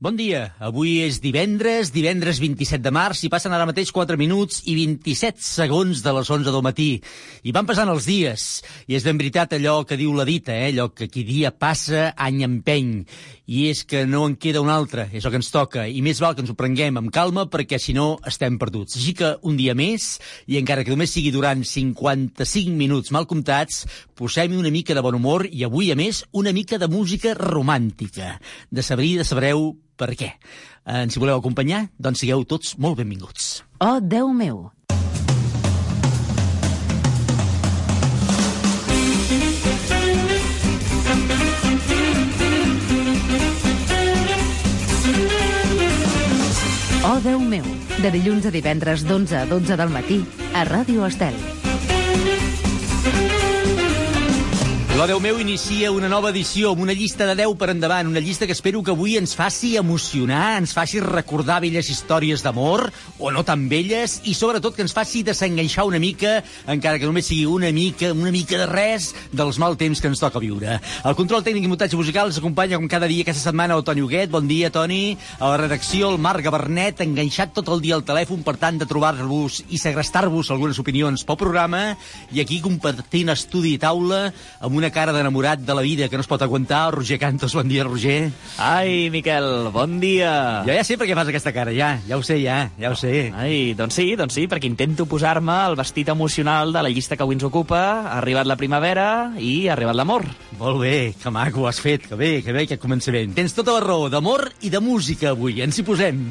Bon dia. Avui és divendres, divendres 27 de març, i passen ara mateix 4 minuts i 27 segons de les 11 del matí. I van passant els dies. I és ben veritat allò que diu la dita, eh? allò que qui dia passa, any empeny. I és que no en queda un altre, és el que ens toca. I més val que ens ho prenguem amb calma, perquè si no estem perduts. Així que un dia més, i encara que només sigui durant 55 minuts mal comptats, posem-hi una mica de bon humor i avui, a més, una mica de música romàntica. De saber i de sabreu per què. Eh, si voleu acompanyar, doncs sigueu tots molt benvinguts. Oh, Déu meu! Oh, Déu meu! De dilluns a divendres d'11 a 12 del matí a Ràdio Estel. La Déu meu inicia una nova edició amb una llista de 10 per endavant, una llista que espero que avui ens faci emocionar, ens faci recordar velles històries d'amor, o no tan velles, i sobretot que ens faci desenganxar una mica, encara que només sigui una mica, una mica de res, dels mal temps que ens toca viure. El control tècnic i muntatge musical ens acompanya com cada dia aquesta setmana el Toni Huguet. Bon dia, Toni. A la redacció, el Marc Gabernet, enganxat tot el dia al telèfon per tant de trobar-vos i segrestar-vos algunes opinions pel programa, i aquí compartint estudi i taula amb una cara d'enamorat de la vida que no es pot aguantar. Roger Cantos, bon dia, Roger. Ai, Miquel, bon dia. Jo ja sé per què fas aquesta cara, ja. Ja ho sé, ja. Ja ho sé. Ai, doncs sí, doncs sí, perquè intento posar-me el vestit emocional de la llista que avui ens ocupa. Ha arribat la primavera i ha arribat l'amor. Molt bé, que maco has fet, que bé, que bé aquest començament. Tens tota la raó, d'amor i de música avui, ens hi posem.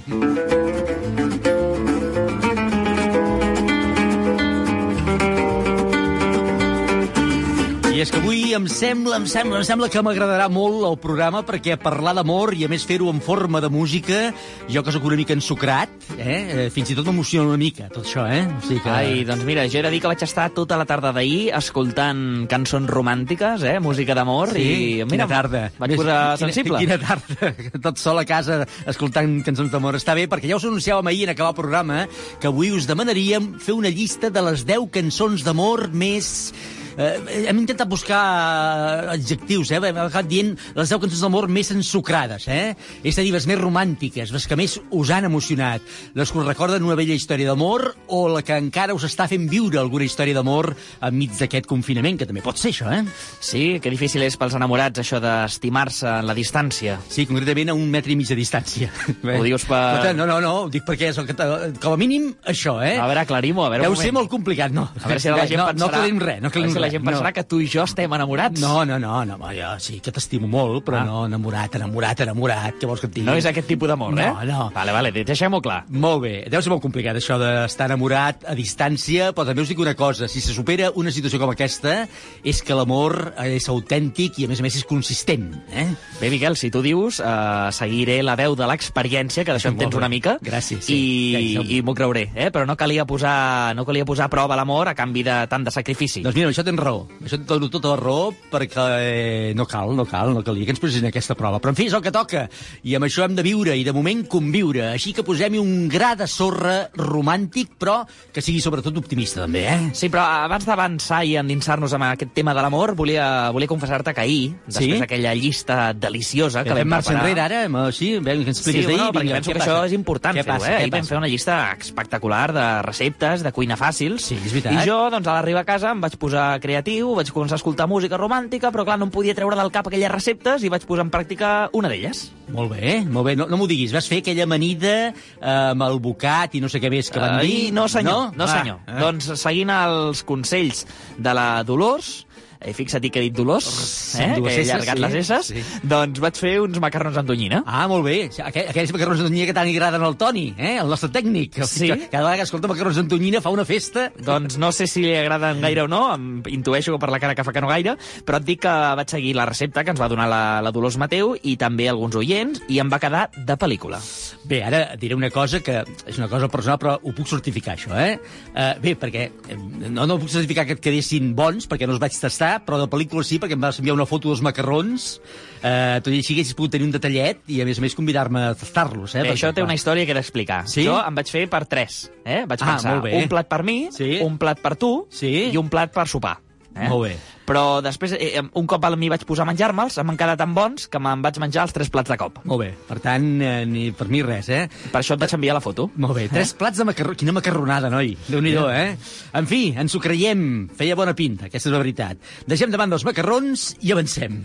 I és que avui em sembla, em sembla, em sembla que m'agradarà molt el programa perquè parlar d'amor i a més fer-ho en forma de música, jo que sóc una mica ensucrat, eh? eh, fins i tot m'emociona una mica, tot això, eh? O sigui que... Ai, doncs mira, jo he de dir que vaig estar tota la tarda d'ahir escoltant cançons romàntiques, eh? Música d'amor, Sí, i mira, quina tarda. vaig posar sensible. Quina, quina tarda, tot sol a casa escoltant cançons d'amor. Està bé, perquè ja us anunciàvem ahir en acabar el programa que avui us demanaríem fer una llista de les 10 cançons d'amor més... Eh, hem intentat buscar adjectius, eh? Hem acabat dient les 10 cançons d'amor més ensucrades, eh? És a dir, les més romàntiques, les que més us han emocionat, les que us recorden una vella història d'amor o la que encara us està fent viure alguna història d'amor enmig d'aquest confinament, que també pot ser això, eh? Sí, que difícil és pels enamorats això d'estimar-se en la distància. Sí, concretament a un metre i mig de distància. Ho dius per- No, no, no, ho dic perquè és el que... Com a mínim, això, eh? A veure, aclarim-ho, a veure Deu un ser molt complicat, no. A veure si la gent no, pensarà... No aclarim res, no aclarim si la gent pensarà no. que tu i jo estem enamorats. No, no, no, no, jo sí que t'estimo molt, però Ah. no enamorat, enamorat, enamorat, què vols que et digui? No és aquest tipus d'amor, No, eh? no. Vale, vale, deixem-ho clar. Molt bé, deu ser molt complicat això d'estar enamorat a distància, però també us dic una cosa, si se supera una situació com aquesta, és que l'amor és autèntic i a més a més és consistent, eh? Bé, Miquel, si tu dius, eh, seguiré la veu de l'experiència, que d'això en tens bé. una mica, Gràcies, sí. i, Ja i m'ho creuré, eh? però no calia, posar, no calia posar a prova l'amor a canvi de tant de sacrifici. Doncs mira, això tens raó. Això et dono tota la raó perquè eh, no cal, no cal, no calia que ens posessin aquesta prova. Però en fi, és el que toca. I amb això hem de viure i de moment conviure. Així que posem-hi un gra de sorra romàntic, però que sigui sobretot optimista també, eh? Sí, però abans d'avançar i endinsar-nos en aquest tema de l'amor, volia, volia confessar-te que ahir, després Sí? d'aquella llista deliciosa que Que vam preparar... enrere ara, amb- sí, veiem que ens Sí, expliques bueno, d'ahir. perquè Vinga, penso que això és important fer-ho, eh? Ahir vam fer una llista espectacular de receptes, de cuina fàcils. Sí, és veritat. I jo, doncs, a l'arribar a casa em vaig posar creatiu, vaig començar a escoltar música romàntica, però clar, no em podia treure del cap aquelles receptes i vaig posar en pràctica una d'elles. Molt bé, molt bé. No, no m'ho diguis, vas fer aquella amanida eh, amb el bocat i no sé què més que van Ai, dir? no, senyor, no, Ah, senyor. ah. Doncs seguint els consells de la Dolors, eh, fixa't que he dit Dolors, Amb eh, que he allargat sí, les S, sí. doncs vaig fer uns macarrons amb tonyina. Ah, molt bé. Aqu aquells macarrons de tonyina que tant agraden al Toni, eh? el nostre tècnic. Sí. Cada vegada que escolta macarrons de tonyina fa una festa. Doncs no sé si li agraden gaire o no, em intueixo que per la cara que fa que no gaire, però et dic que vaig seguir la recepta que ens va donar la, la Dolors Mateu i també alguns oients, i em va quedar de pel·lícula. Bé, ara diré una cosa que és una cosa personal, però ho puc certificar, això, eh? Uh, bé, perquè eh, no, no puc certificar que et quedessin bons, perquè no els vaig tastar, però de pel·lícula sí, perquè em vas enviar una foto dels macarrons, uh, tot i així haguessis pogut tenir un detallet i, a més a més, convidar-me a tastar-los, eh? Bé, perquè, això té una història que he d'explicar. Sí? Jo em vaig fer per tres. Eh? Vaig Ah, pensar un plat per mi, Sí. un plat per tu Sí. i un plat per sopar. Eh? Molt bé. Però després, eh, un cop m'hi vaig posar a menjar-me'ls, em van quedar tan bons que me'n vaig menjar els tres plats de cop. Molt bé. Per tant, eh, ni per mi res, eh? Per això et vaig enviar la foto. Molt bé. Tres plats de macarró. Quina macarronada, noi. déu nhi eh? En fi, ens ho creiem. Feia bona pinta, aquesta és la veritat. Deixem davant dels macarrons i avancem.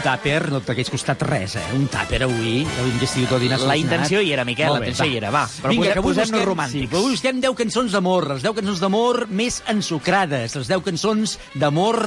Un tàper, no t'hagués costat res, eh? Un tàper avui, hem gestit tot dinar La intenció hi era, Miquel, la intenció hi era, va. Però Vinga, que avui busquem, romàntics. Sí, avui busquem 10 cançons d'amor, les 10 cançons d'amor més ensucrades, les 10 cançons d'amor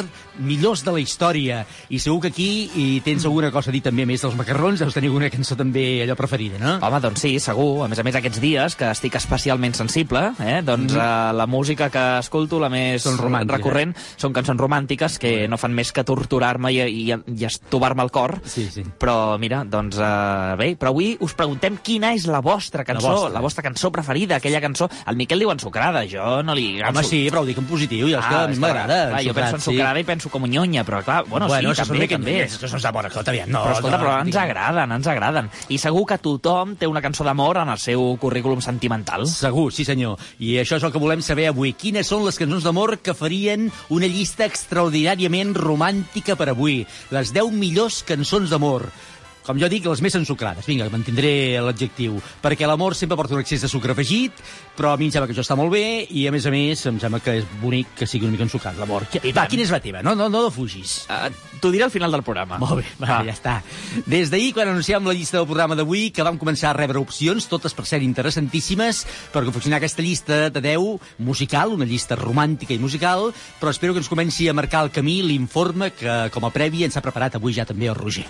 millors de la història. I segur que aquí hi tens alguna cosa a dir també més dels macarrons, deus tenir alguna cançó també allò preferida, no? Home, doncs sí, segur. A més a més, aquests dies, que estic especialment sensible, eh, doncs mm -hmm. la música que escolto, la més Són recurrent, són cançons romàntiques que no fan més que torturar-me i, i, i estovar-me el cor. Sí, sí. Però, mira, doncs uh, bé, però avui us preguntem quina és la vostra cançó, La la vostra. vostra, cançó preferida, aquella cançó... El Miquel diu ensucrada, jo no li... Home, sí, però ho dic en positiu, ja és que a mi és m'agrada. jo penso ensucrada i penso com nyonya, però clar, bueno, bueno sí, també, també. Això són de bona cota, aviam. No, però escolta, no, però ens agraden, ens agraden. I segur que tothom té una cançó d'amor en el seu currículum sentimental. Segur, sí senyor. I això és el que volem saber avui. Quines són les cançons d'amor que farien una llista extraordinàriament romàntica per avui? Les 10 millors cançons d'amor. Com jo dic, les més ensucrades. Vinga, mantindré l'adjectiu. Perquè l'amor sempre porta un excés de sucre afegit, però a mi em sembla que això està molt bé i, a més a més, em sembla que és bonic que sigui una mica ensucrat, l'amor. Va, quina és la teva? No, no, no defugis. Uh, T'ho diré al final del programa. Molt bé, va, Va. ja està. Des d'ahir, quan anunciàvem la llista del programa d'avui, que vam començar a rebre opcions, totes per ser interessantíssimes, per confeccionar aquesta llista de 10 musical, una llista romàntica i musical, però espero que ens comenci a marcar el camí l'informe que, com a previ, ens ha preparat avui ja també el Roger.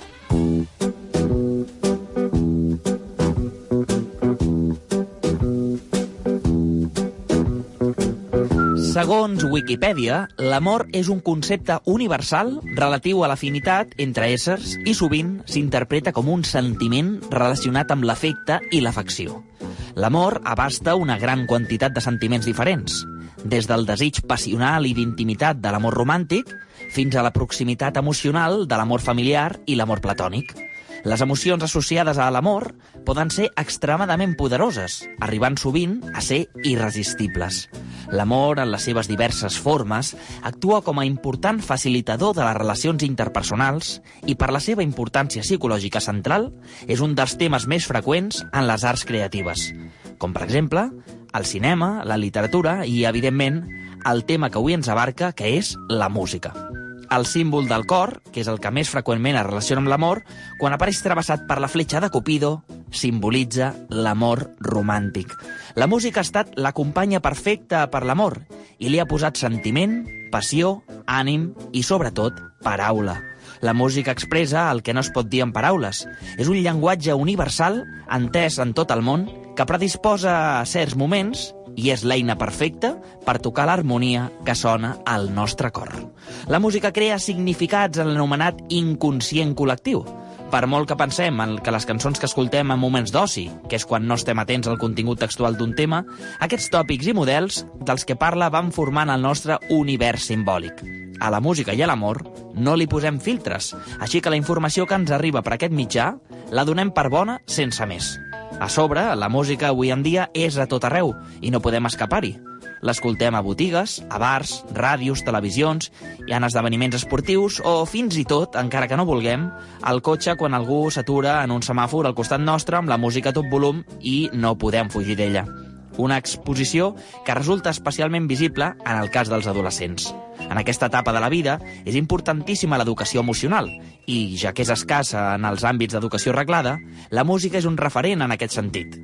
Segons Wikipedia, l'amor és un concepte universal relatiu a l'afinitat entre éssers i sovint s'interpreta com un sentiment relacionat amb l'afecte i l'afecció. L'amor abasta una gran quantitat de sentiments diferents, des del desig passional i d'intimitat de l'amor romàntic fins a la proximitat emocional de l'amor familiar i l'amor platònic. Les emocions associades a l'amor poden ser extremadament poderoses, arribant sovint a ser irresistibles. L'amor, en les seves diverses formes, actua com a important facilitador de les relacions interpersonals i, per la seva importància psicològica central, és un dels temes més freqüents en les arts creatives, com per exemple el cinema, la literatura i, evidentment, el tema que avui ens abarca, que és la música. El símbol del cor, que és el que més freqüentment es relaciona amb l'amor, quan apareix travessat per la fletxa de Cupido, simbolitza l'amor romàntic. La música ha estat la companya perfecta per l'amor i li ha posat sentiment, passió, ànim i, sobretot, paraula. La música expressa el que no es pot dir en paraules. És un llenguatge universal, entès en tot el món, que predisposa a certs moments i és l'eina perfecta per tocar l'harmonia que sona al nostre cor. La música crea significats en l'anomenat inconscient col·lectiu. Per molt que pensem en que les cançons que escoltem en moments d'oci, que és quan no estem atents al contingut textual d'un tema, aquests tòpics i models dels que parla van formant el nostre univers simbòlic. A la música i a l'amor no li posem filtres, així que la informació que ens arriba per aquest mitjà la donem per bona sense més. A sobre, la música avui en dia és a tot arreu i no podem escapar-hi. L'escoltem a botigues, a bars, ràdios, televisions, i en esdeveniments esportius o, fins i tot, encara que no vulguem, al cotxe quan algú s'atura en un semàfor al costat nostre amb la música a tot volum i no podem fugir d'ella. Una exposició que resulta especialment visible en el cas dels adolescents. En aquesta etapa de la vida és importantíssima l'educació emocional i, ja que és escassa en els àmbits d'educació reglada, la música és un referent en aquest sentit.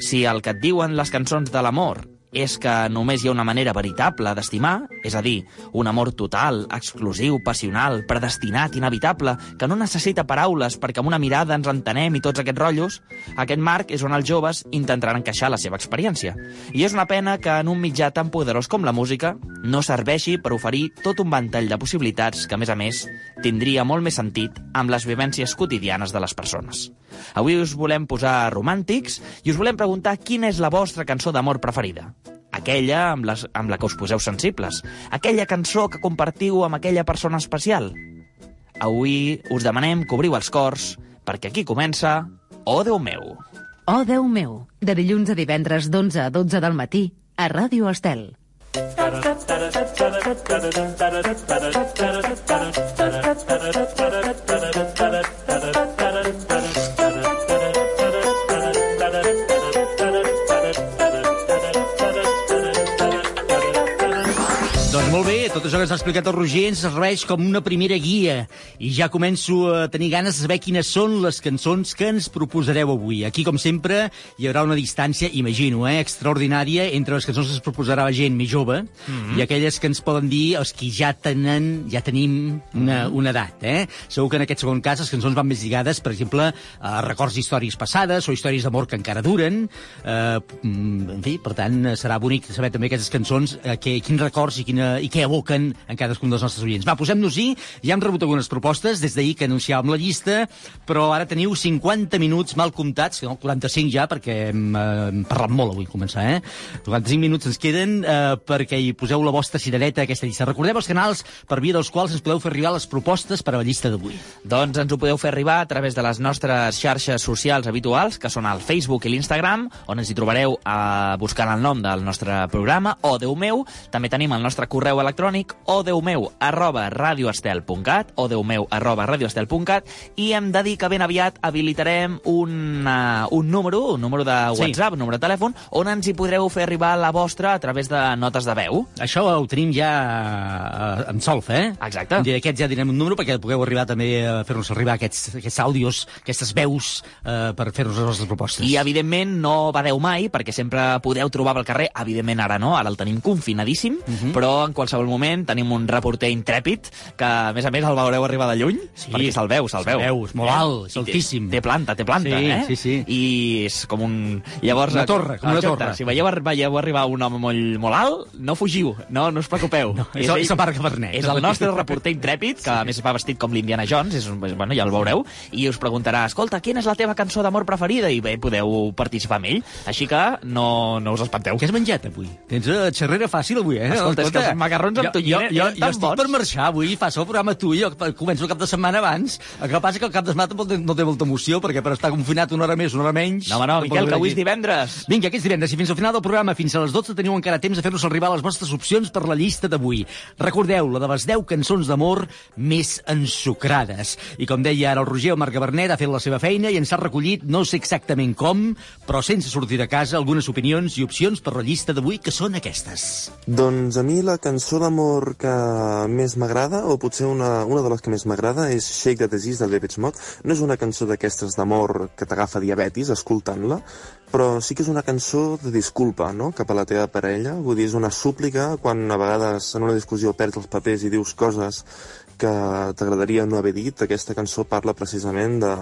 Si el que et diuen les cançons de l'amor és que només hi ha una manera veritable d'estimar, és a dir, un amor total, exclusiu, passional, predestinat, inevitable, que no necessita paraules perquè amb una mirada ens entenem i tots aquests rotllos, aquest marc és on els joves intentaran encaixar la seva experiència. I és una pena que en un mitjà tan poderós com la música no serveixi per oferir tot un ventall de possibilitats que, a més a més, tindria molt més sentit amb les vivències quotidianes de les persones. Avui us volem posar romàntics i us volem preguntar quina és la vostra cançó d'amor preferida. Aquella amb, les, amb la que us poseu sensibles. Aquella cançó que compartiu amb aquella persona especial. Avui us demanem que obriu els cors, perquè aquí comença Oh, Déu meu! Oh, Déu meu, de dilluns a divendres d'11 a 12 del matí, a Ràdio Estel. Tot això que ens ha explicat el Roger ens serveix com una primera guia i ja començo a tenir ganes de saber quines són les cançons que ens proposareu avui. Aquí, com sempre, hi haurà una distància, imagino, eh, extraordinària entre les cançons que ens proposarà la gent més jove mm -hmm. i aquelles que ens poden dir els que ja tenen, ja tenim una, una edat. Eh? Segur que en aquest segon cas les cançons van més lligades, per exemple, a records d'històries passades o històries d'amor que encara duren. Eh, en fi, per tant, serà bonic saber també aquestes cançons, eh, que, quins records i quina i què evoquen en cadascun dels nostres oients. Va, posem-nos-hi. Ja hem rebut algunes propostes des d'ahir que anunciàvem la llista, però ara teniu 50 minuts mal comptats, no, 45 ja, perquè hem, eh, hem parlat molt avui començar, eh? 45 minuts ens queden eh, perquè hi poseu la vostra cirereta a aquesta llista. Recordeu els canals per via dels quals ens podeu fer arribar les propostes per a la llista d'avui. Doncs ens ho podeu fer arribar a través de les nostres xarxes socials habituals, que són el Facebook i l'Instagram, on ens hi trobareu eh, buscant el nom del nostre programa, o Déu meu. També tenim el nostre correu electrònic o deumeu arroba radioestel.cat o deumeu arroba radioestel.cat i hem de dir que ben aviat habilitarem un, uh, un número, un número de WhatsApp, sí. un número de telèfon, on ens hi podreu fer arribar la vostra a través de notes de veu. Això ho tenim ja uh, en solf, eh? Exacte. I d'aquests ja direm un número perquè pugueu arribar també a fer-nos arribar aquests, aquests àudios, aquestes veus uh, per fer-nos les vostres propostes. I, evidentment, no badeu mai, perquè sempre podeu trobar pel carrer, evidentment ara no, ara el tenim confinadíssim, uh -huh. però en qualsevol moment tenim un reporter intrèpid que, a més a més, el veureu arribar de lluny, Sí. perquè se'l veu, se'l veu. és molt alt, és I té- altíssim. Té planta, té planta, Sí, eh? sí, sí. I és com un... Llavors, Una torre, com una Exacte, torre. Si veieu, veieu arribar un home molt, molt alt, no fugiu, no, no us preocupeu. No, és el- és el Marc Vernet. És el nostre reporter intrèpid, que a més va vestit com l'Indiana Jones, és, bueno, ja el veureu, i us preguntarà, escolta, quina és la teva cançó d'amor preferida? I bé, podeu participar amb ell. Així que no, no us espanteu. Què has menjat avui? Tens uh, xerrera fàcil avui, eh? Escolta, és que els macarrons amb jo, tonyina jo, jo, jo estic bons. per marxar avui, fa el programa tu i jo començo el cap de setmana abans. El que passa que el cap de setmana tampoc no té molta emoció, perquè per estar confinat una hora més, una hora menys... No, home, no, Miquel, que avui és aquí. divendres. Vinga, aquests divendres i fins al final del programa, fins a les 12, teniu encara temps de fer-nos arribar les vostres opcions per la llista d'avui. Recordeu, la de les 10 cançons d'amor més ensucrades. I com deia ara el Roger, el Marc Gabernet ha fet la seva feina i ens ha recollit, no sé exactament com, però sense sortir de casa, algunes opinions i opcions per la llista d'avui, que són aquestes. Doncs a mi la cançó d'amor que més m'agrada, o potser una, una de les que més m'agrada, és Shake the Disease de David Smott. No és una cançó d'aquestes d'amor que t'agafa diabetis escoltant-la, però sí que és una cançó de disculpa, no?, cap a la teva parella. Vull dir, és una súplica quan a vegades en una discussió perds els papers i dius coses que t'agradaria no haver dit. Aquesta cançó parla precisament de,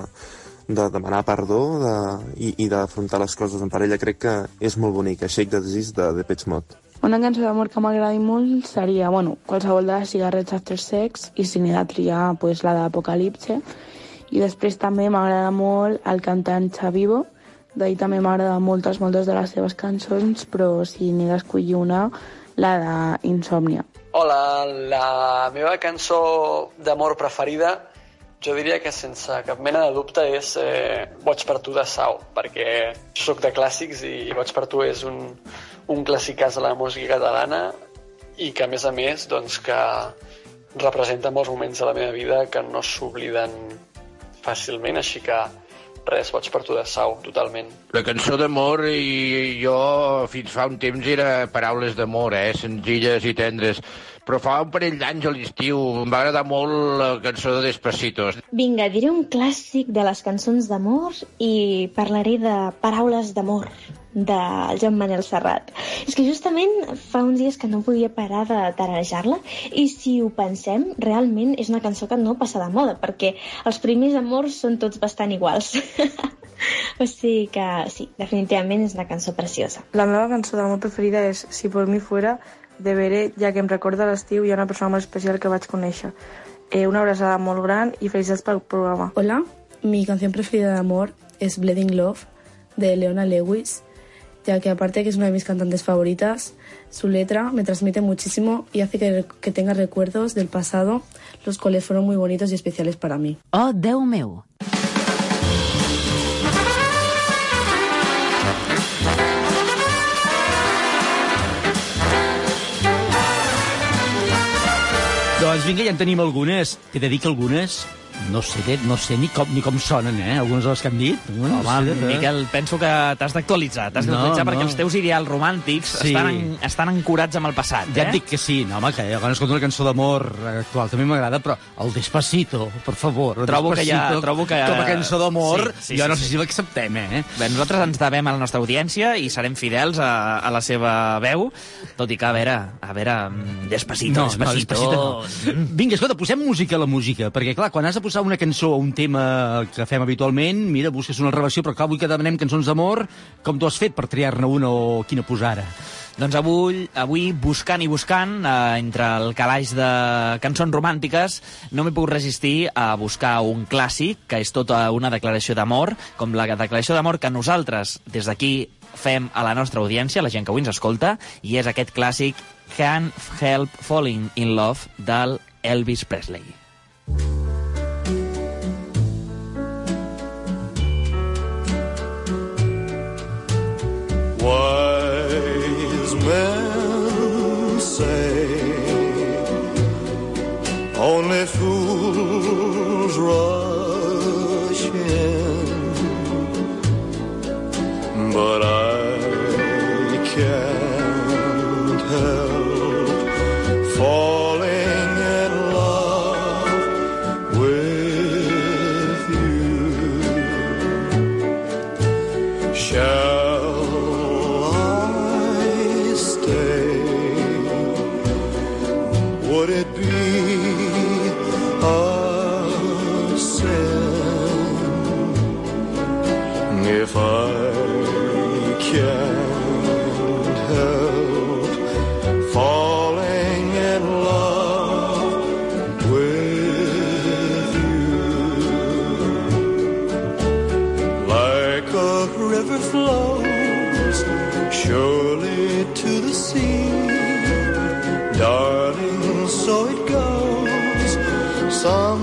de demanar perdó de, i, i d'afrontar les coses en parella. Crec que és molt bonica, Shake the Disease de Depeche Mode. Una cançó d'amor que m'agradi molt seria, bueno, qualsevol de Cigarrets After Sex i si n'he de triar, pues, la d'Apocalipse. I després també m'agrada molt el cantant Xavivo, d'ahir també m'agrada moltes, moltes de les seves cançons, però si n'he d'escollir una, la d'Insòmnia. Hola, la meva cançó d'amor preferida jo diria que sense cap mena de dubte és eh, Boig per tu de Sau, perquè sóc de clàssics i Boig per tu és un, un clàssicàs de la música catalana i que, a més a més, doncs, que representa molts moments de la meva vida que no s'obliden fàcilment, així que res, Boig per tu de Sau, totalment. La cançó d'amor i jo fins fa un temps era paraules d'amor, eh? senzilles i tendres. Però fa un parell d'anys a l'estiu em va agradar molt la cançó de Despacitos. Vinga, diré un clàssic de les cançons d'amor i parlaré de Paraules d'amor del Joan Manel Serrat. És que justament fa uns dies que no podia parar de tararejar-la i si ho pensem, realment és una cançó que no passa de moda perquè els primers amors són tots bastant iguals. o sigui que sí, definitivament és una cançó preciosa. La meva cançó d'amor preferida és Si por mi fuera, de Beret, ja que em recorda l'estiu i hi ha una persona molt especial que vaig conèixer. Eh, una abraçada molt gran i felicitats pel programa. Hola, mi canción preferida de amor es Bleeding Love de Leona Lewis, ya que aparte que es una de mis cantantes favoritas, su letra me transmite muchísimo y hace que, que tenga recuerdos del pasado, los cuales fueron muy bonitos y especiales para mí. Oh, Déu meu. Doncs vinga, ja en tenim algunes. T'he de dir que algunes no sé, no sé ni com, ni com sonen, eh? Algunes de les que han dit. Home, no sé, Miquel, penso que t'has d'actualitzar. T'has No, d'actualitzar perquè no. els teus ideals romàntics Sí. estan, en, estan ancorats amb el passat, Ja eh? et dic que sí, no, home, que quan escolto una cançó d'amor actual també m'agrada, però el Despacito, per favor, el Trobo que ja- Despacito, trobo que- com a cançó d'amor, Sí, sí, jo sí, no sí. sé si l'acceptem, eh? Bé, nosaltres ens devem a la nostra audiència i serem fidels a, a la seva veu, tot i que, a veure, a veure, mm, despacito, No, despacito... no, despacito no. Vinga, escolta, posem música a la música, perquè, clar, quan has de posar una cançó o un tema que fem habitualment, mira, busques una reversió, però clar, avui que demanem cançons d'amor, com tu has fet per triar-ne una o quina posar ara? Doncs avui, avui buscant i buscant, eh, entre el calaix de cançons romàntiques, no m'he pogut resistir a buscar un clàssic, que és tota una declaració d'amor, com la declaració d'amor que nosaltres, des d'aquí, fem a la nostra audiència, la gent que avui ens escolta, i és aquest clàssic Can't Help Falling in Love del Elvis Presley. What?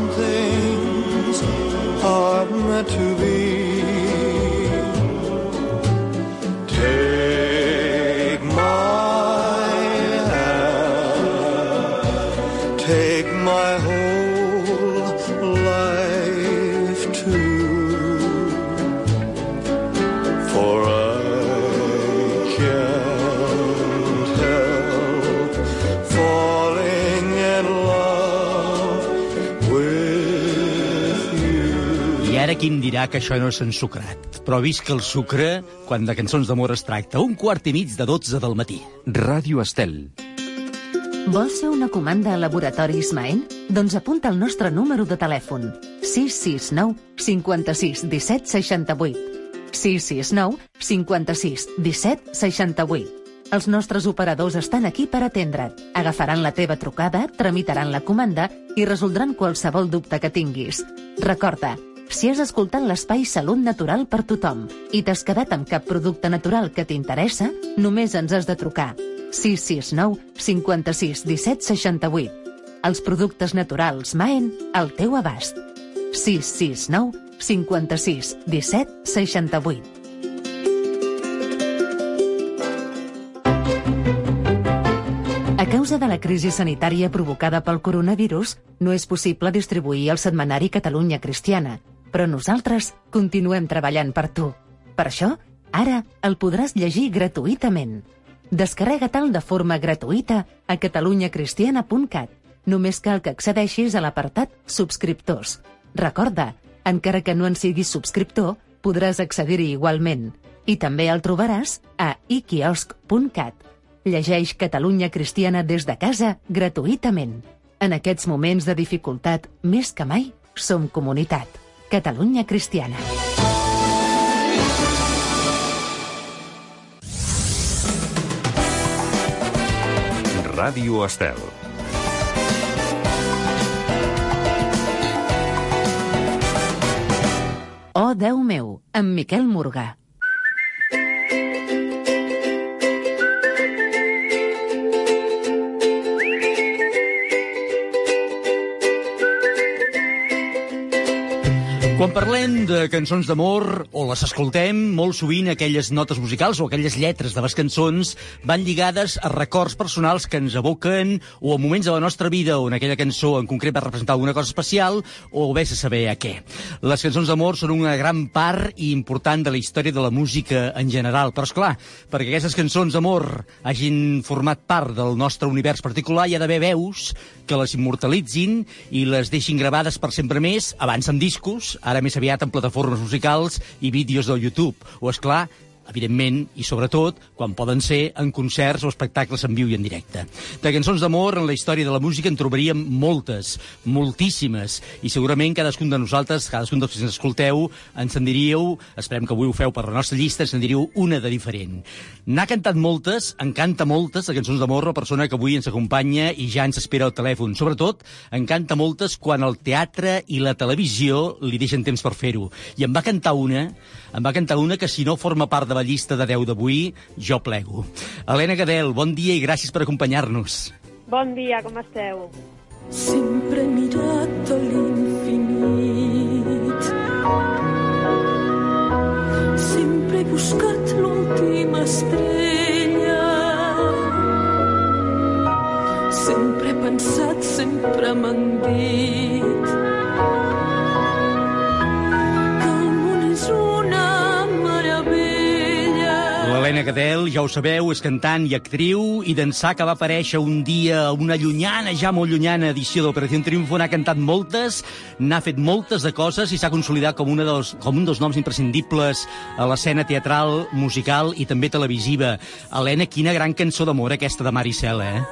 Some things are meant to be. Dirà que això no és ensucrat? Però que el sucre, quan de cançons d'amor es tracta, un quart i mig de 12 del matí. Ràdio Estel. Vols fer una comanda a Laboratoris Maen? Doncs apunta el nostre número de telèfon. 669 56 17 68. 669 56 17 68. Els nostres operadors estan aquí per atendre't. Agafaran la teva trucada, tramitaran la comanda i resoldran qualsevol dubte que tinguis. Recorda, si has escoltat l'espai Salut Natural per tothom i t'has quedat amb cap producte natural que t'interessa, només ens has de trucar. 669 56 17 68. Els productes naturals Maen al teu abast. 669 56 17 68. A causa de la crisi sanitària provocada pel coronavirus, no és possible distribuir el setmanari Catalunya Cristiana, però nosaltres continuem treballant per tu. Per això, ara el podràs llegir gratuïtament. Descarrega-te'l de forma gratuïta a catalunyacristiana.cat. Només cal que accedeixis a l'apartat Subscriptors. Recorda, encara que no en siguis subscriptor, podràs accedir-hi igualment. I també el trobaràs a iquiosc.cat. Llegeix Catalunya Cristiana des de casa gratuïtament. En aquests moments de dificultat, més que mai, som comunitat. Catalunya Cristiana. Ràdio Estel. Oh, Déu meu, amb Miquel Morgà. Quan parlem de cançons d'amor, o les escoltem, molt sovint aquelles notes musicals o aquelles lletres de les cançons van lligades a records personals que ens evoquen o a moments de la nostra vida on aquella cançó en concret va representar alguna cosa especial o vés a saber a què. Les cançons d'amor són una gran part i important de la història de la música en general, però és clar, perquè aquestes cançons d'amor hagin format part del nostre univers particular hi ha d'haver veus que les immortalitzin i les deixin gravades per sempre més, abans en discos, ara més aviat en plataformes musicals i vídeos del YouTube. O, és clar, evidentment, i sobretot, quan poden ser en concerts o espectacles en viu i en directe. De cançons d'amor en la història de la música en trobaríem moltes, moltíssimes, i segurament cadascun de nosaltres, cadascun dels que ens escolteu, ens en diríeu, esperem que avui ho feu per la nostra llista, ens en diríeu una de diferent. N'ha cantat moltes, en canta moltes, de cançons d'amor, la persona que avui ens acompanya i ja ens espera al telèfon. Sobretot, en canta moltes quan el teatre i la televisió li deixen temps per fer-ho. I em va cantar una, em va cantar una que si no forma part de la llista de 10 d'avui, jo plego. Helena Gadel, bon dia i gràcies per acompanyar-nos. Bon dia, com esteu? Sempre he mirat a l'infinit. Sempre he buscat l'última estrella. Sempre he pensat, sempre m'han dit L'Helena Gadel, ja ho sabeu, és cantant i actriu, i d'ençà que va aparèixer un dia a una llunyana, ja molt llunyana edició d'Operació Triunfo, n'ha cantat moltes, n'ha fet moltes de coses i s'ha consolidat com, una dels, com un dels noms imprescindibles a l'escena teatral, musical i també televisiva. Helena, quina gran cançó d'amor aquesta de Maricel, eh?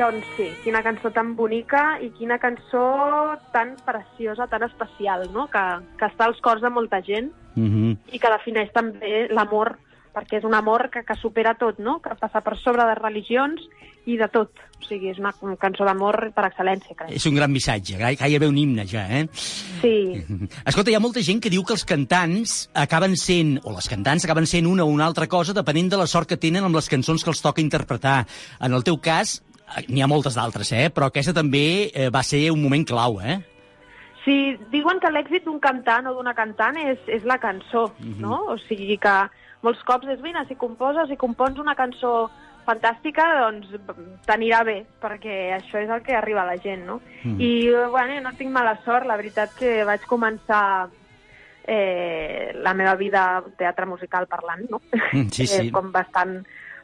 Doncs sí, quina cançó tan bonica i quina cançó tan preciosa, tan especial, no? Que, que està als cors de molta gent Mm -hmm. i que defineix també l'amor, perquè és un amor que, que supera tot, no? Que passa per sobre de religions i de tot. O sigui, és una cançó d'amor per excel·lència, crec. És un gran missatge, gai- gairebé un himne ja, eh? Sí, Escolta, hi ha molta gent que diu que els cantants acaben sent, o les cantants acaben sent una o una altra cosa depenent de la sort que tenen amb les cançons que els toca interpretar. En el teu cas, eh, n'hi ha moltes d'altres, eh? Però aquesta també eh, va ser un moment clau, eh? Sí, diuen que l'èxit d'un cantant o d'una cantant és, és la cançó, no? O sigui que molts cops és, mira, si composes i compons una cançó fantàstica, doncs t'anirà bé, perquè això és el que arriba a la gent, no? Mm. I, bueno, no tinc mala sort, la veritat que vaig començar eh, la meva vida teatre musical parlant, no? Mm, sí, sí. Eh, com bastant,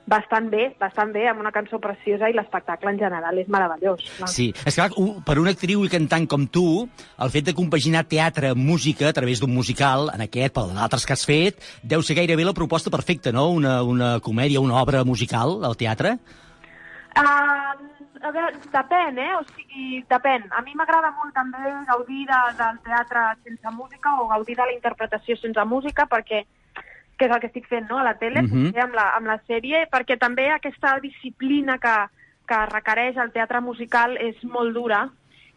bastant bé, bastant bé, amb una cançó preciosa i l'espectacle en general és meravellós. clar. Sí, és clar, per una actriu i cantant com tu, el fet de compaginar teatre amb música a través d'un musical, en aquest, per d'altres que has fet, deu ser gairebé la proposta perfecta, no? Una, una comèdia, una obra musical al teatre? Uh, a veure, depèn, eh? O sigui, depèn. A mi m'agrada molt també gaudir de, del teatre sense música o gaudir de la interpretació sense música perquè que és el que estic fent no? a la tele, Mhm. potser amb, la, amb la sèrie, perquè també aquesta disciplina que, que requereix el teatre musical és molt dura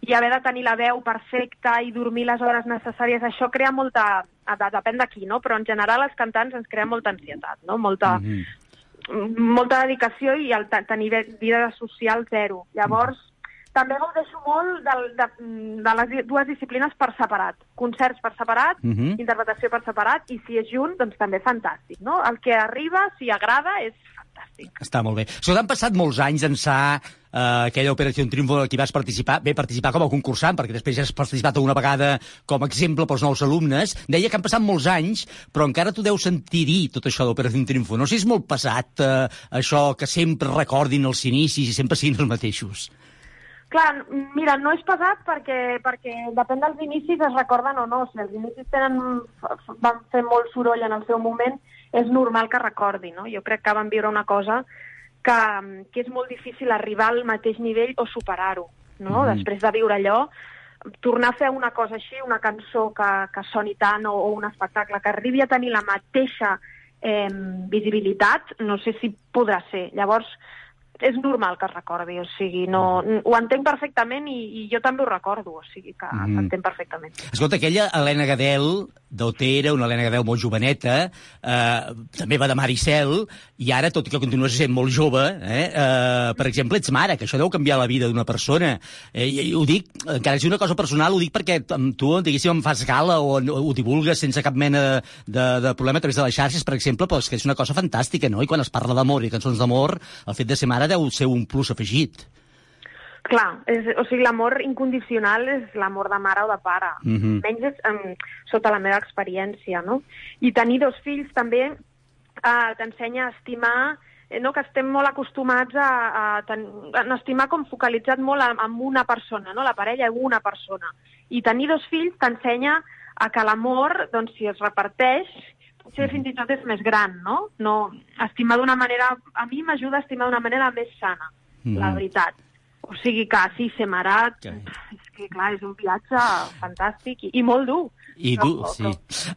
i haver de tenir la veu perfecta i dormir les hores necessàries, això crea molta... de- Depèn de qui, no? Però en general els cantants ens crea molta ansietat, no? Molta, Mhm. molta dedicació i el te- tenir vida social zero. Llavors, també gaudeixo molt de, de, de les dues disciplines per separat. Concerts per separat, Mhm. interpretació per separat, i si és junt, doncs també fantàstic, no? El que arriba, si agrada, és Està molt bé. Escolta, han passat molts anys d'ençà eh, aquella Operació Triunfo en què vas participar, bé, participar com a concursant, perquè després ja has participat una vegada com a exemple pels nous alumnes. Deia que han passat molts anys, però encara tu deus sentir dir tot això d'Operació Triunfo. No sé si és molt pesat eh, això que sempre recordin els inicis i sempre siguin els mateixos. Clar, mira, no és pesat perquè, perquè depèn dels inicis es recorden o no. Si els inicis tenen, van fer molt soroll en el seu moment, és normal que recordi, no? Jo crec que van viure una cosa que, que és molt difícil arribar al mateix nivell o superar-ho, no? Mhm. Després de viure allò, tornar a fer una cosa així, una cançó que, que soni tant o, o un espectacle que arribi a tenir la mateixa eh, visibilitat, no sé si podrà ser. Llavors, és normal que es recordi, o sigui, no, ho entenc perfectament i, i jo també ho recordo, o sigui que mm. s'entén perfectament. Escolta, aquella Helena Gadel, d'Otera, una Helena Gadel molt joveneta, eh, també va de Maricel, i ara, tot i que continues sent molt jove, eh, eh, per exemple, ets mare, que això deu canviar la vida d'una persona. Eh, i, i ho dic, encara que sigui una cosa personal, ho dic perquè amb tu, diguéssim, em fas gala o, o ho divulgues sense cap mena de, de, de problema a través de les xarxes, per exemple, però és que és una cosa fantàstica, no? I quan es parla d'amor i cançons d'amor, el fet de ser mare deu ser un plus afegit. Clar, és, o sigui, l'amor incondicional és l'amor de mare o de pare. Mhm. Menys és, um, sota la meva experiència, no? I tenir dos fills també uh, t'ensenya a estimar eh, no, que estem molt acostumats a, a, ten, a estimar com focalitzat molt en, en una persona, no? la parella és una persona. I tenir dos fills t'ensenya a que l'amor, doncs, si es reparteix, potser fins i tot és més gran, no? no estimar d'una manera... A mi m'ajuda a estimar d'una manera més sana, Mhm. la veritat. O sigui que sí, ser mare, és que clar, és un viatge fantàstic i, i molt dur. I tu, sí.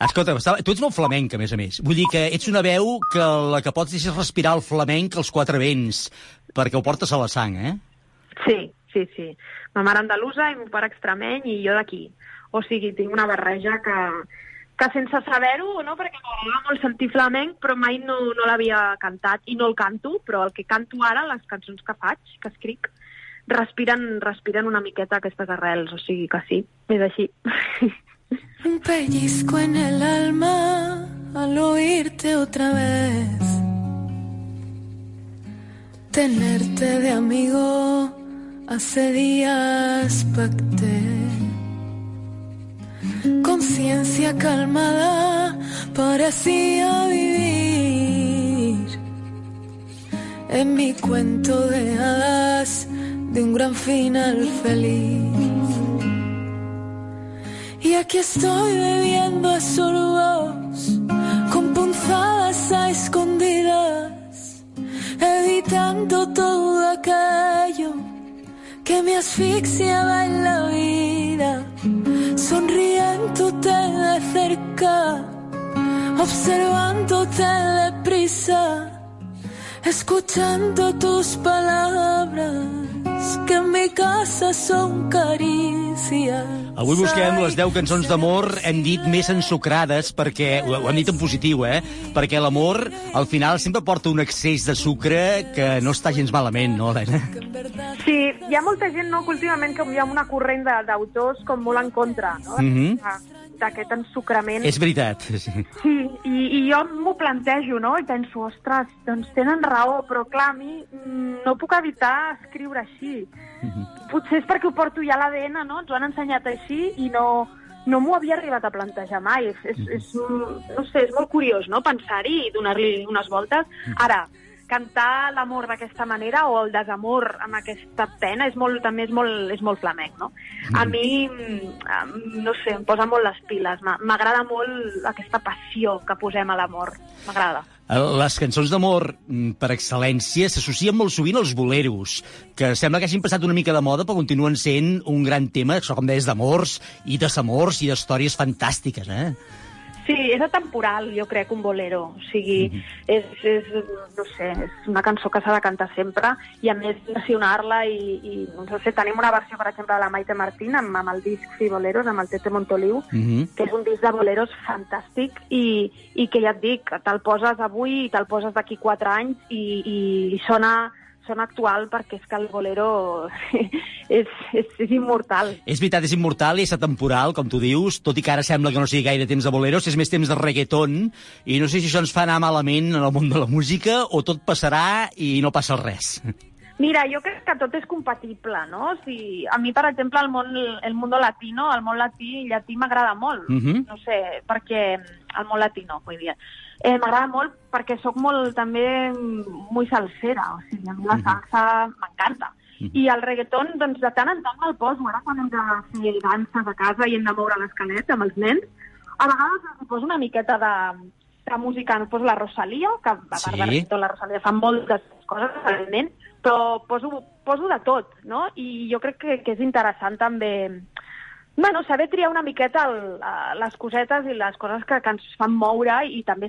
Escolta, estava- tu ets molt flamenc, a més a més. Vull dir que ets una veu que la que pots deixar respirar el flamenc als quatre vents, perquè ho portes a la sang, eh? Sí, sí, sí. Ma mare andalusa i mon pare extremeny i jo d'aquí. O sigui, tinc una barreja que, que sense saber-ho, no? perquè m'agrada molt sentir flamenc, però mai no, no l'havia cantat i no el canto, però el que canto ara, les cançons que faig, que escric, respiren, respiren una miqueta aquestes arrels, o sigui que sí, és així. Un pellizco en el alma al oírte otra vez. Tenerte de amigo hace días pacté. Conciencia calmada parecía vivir en mi cuento de hadas de un gran final feliz. Y aquí estoy bebiendo a sorbos, con punzadas a escondidas, evitando todo aquello que me asfixiaba en la vida, sonriéndote de cerca, observándote deprisa, escuchando tus palabras, que en mi casa son caricias. Avui busquem les 10 cançons d'amor, hem dit més ensucrades, perquè, ho hem dit en positiu, eh? Perquè l'amor, al final, sempre porta un excés de sucre que no està gens malament, no, Helena? Sí, hi ha molta gent no, que últimament que hi ha una corrent de- d'autors com molt en contra no? Mhm. De- d'aquest ensucrament. És veritat, sí. Sí, i, i jo m'ho plantejo, no? I penso, ostres, doncs tenen raó, però clar, a mi mm, no puc evitar escriure així. Potser és perquè ho porto ja a l'ADN, no? Ens ho han ensenyat així i no, no m'ho havia arribat a plantejar mai. És, és, és, mm, no sé, és molt curiós, no?, pensar-hi i donar-li unes voltes. Ara, cantar l'amor d'aquesta manera o el desamor amb aquesta pena és molt, també és molt, és molt flamenc, no? A mi, mm, no sé, em posa molt les piles. M'a- M'agrada molt aquesta passió que posem a l'amor. M'agrada. Les cançons d'amor, mm, per excel·lència, s'associen molt sovint als boleros, que sembla que hagin passat una mica de moda, però continuen sent un gran tema, això com deies, d'amors i desamors i d'històries fantàstiques, eh? Sí, és atemporal, jo crec, un bolero. O sigui, és, és, no sé, és una cançó que s'ha de cantar sempre i, a més, versionar-la i, i, no sé, tenim una versió, per exemple, de la Maite Martín amb, amb el disc Sí Boleros, amb el Tete Montoliu, Mhm. que és un disc de boleros fantàstic i, i que ja et dic, te'l poses avui i te'l poses d'aquí quatre anys i, i sona, sona actual perquè és que el bolero és, és, és immortal. És veritat, és immortal i és atemporal, com tu dius, tot i que ara sembla que no sigui gaire temps de boleros, és més temps de reggaeton, i no sé si això ens fa anar malament en el món de la música o tot passarà i no passa res. Mira, jo crec que tot és compatible, no? O sigui, a mi, per exemple, el món, el món latino, el món latí, llatí m'agrada molt. Mhm. No sé, perquè... El món latino, vull dir. Eh, m'agrada molt perquè sóc molt, també, muy salsera. O sigui, a mi la salsa m'encanta. I el reggaeton, doncs, de tant en tant me'l poso. Ara, quan hem de fer danses a casa i hem de moure l'esquelet amb els nens, a vegades els poso una miqueta de, de música, em poso la Rosalia, que a part Sí. de reggaeton la Rosalia fa moltes coses, evidentment, però poso, poso de tot, no? I jo crec que, que és interessant també bueno, saber triar una miqueta el, eh, les cosetes i les coses que, que ens fan moure i també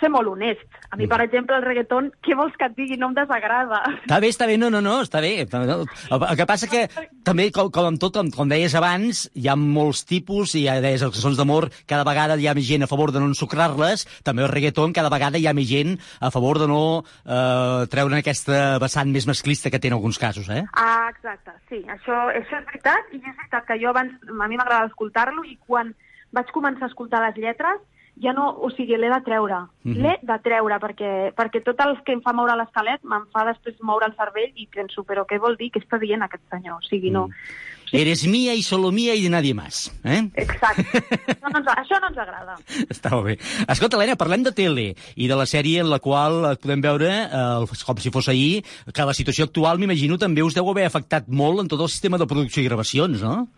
ser molt honest. A mi, per exemple, el reggaeton, què vols que et digui? No em desagrada. Està bé, està bé, no, no, no, està bé. El, el que passa que també, com, com amb tot, com, com deies abans, hi ha molts tipus, i ja deies les cançons d'amor, cada vegada hi ha més gent a favor de no ensucrar-les, també el reggaeton, cada vegada hi ha més gent a favor de no eh, treure aquesta vessant més masclista que té en alguns casos, eh? Ah, exacte, sí, això, això és veritat, i és veritat que jo abans, a mi m'agrada escoltar-lo, i quan vaig començar a escoltar les lletres, ja no, o sigui, l'he de treure. Mm -hmm. L'he de treure, perquè, perquè tot el que em fa moure l'esquelet me'n fa després moure el cervell i penso, però què vol dir? Què està dient aquest senyor? O sigui, no... Mm. Eres mía y solo mía y de nadie más. Eh? Exacte. No, no ens, això no ens agrada. Està molt bé. Escolta, Helena, parlem de tele i de la sèrie en la qual podem veure, eh, com si fos ahir, que la situació actual, m'imagino, també us deu haver afectat molt en tot el sistema de producció i gravacions, no?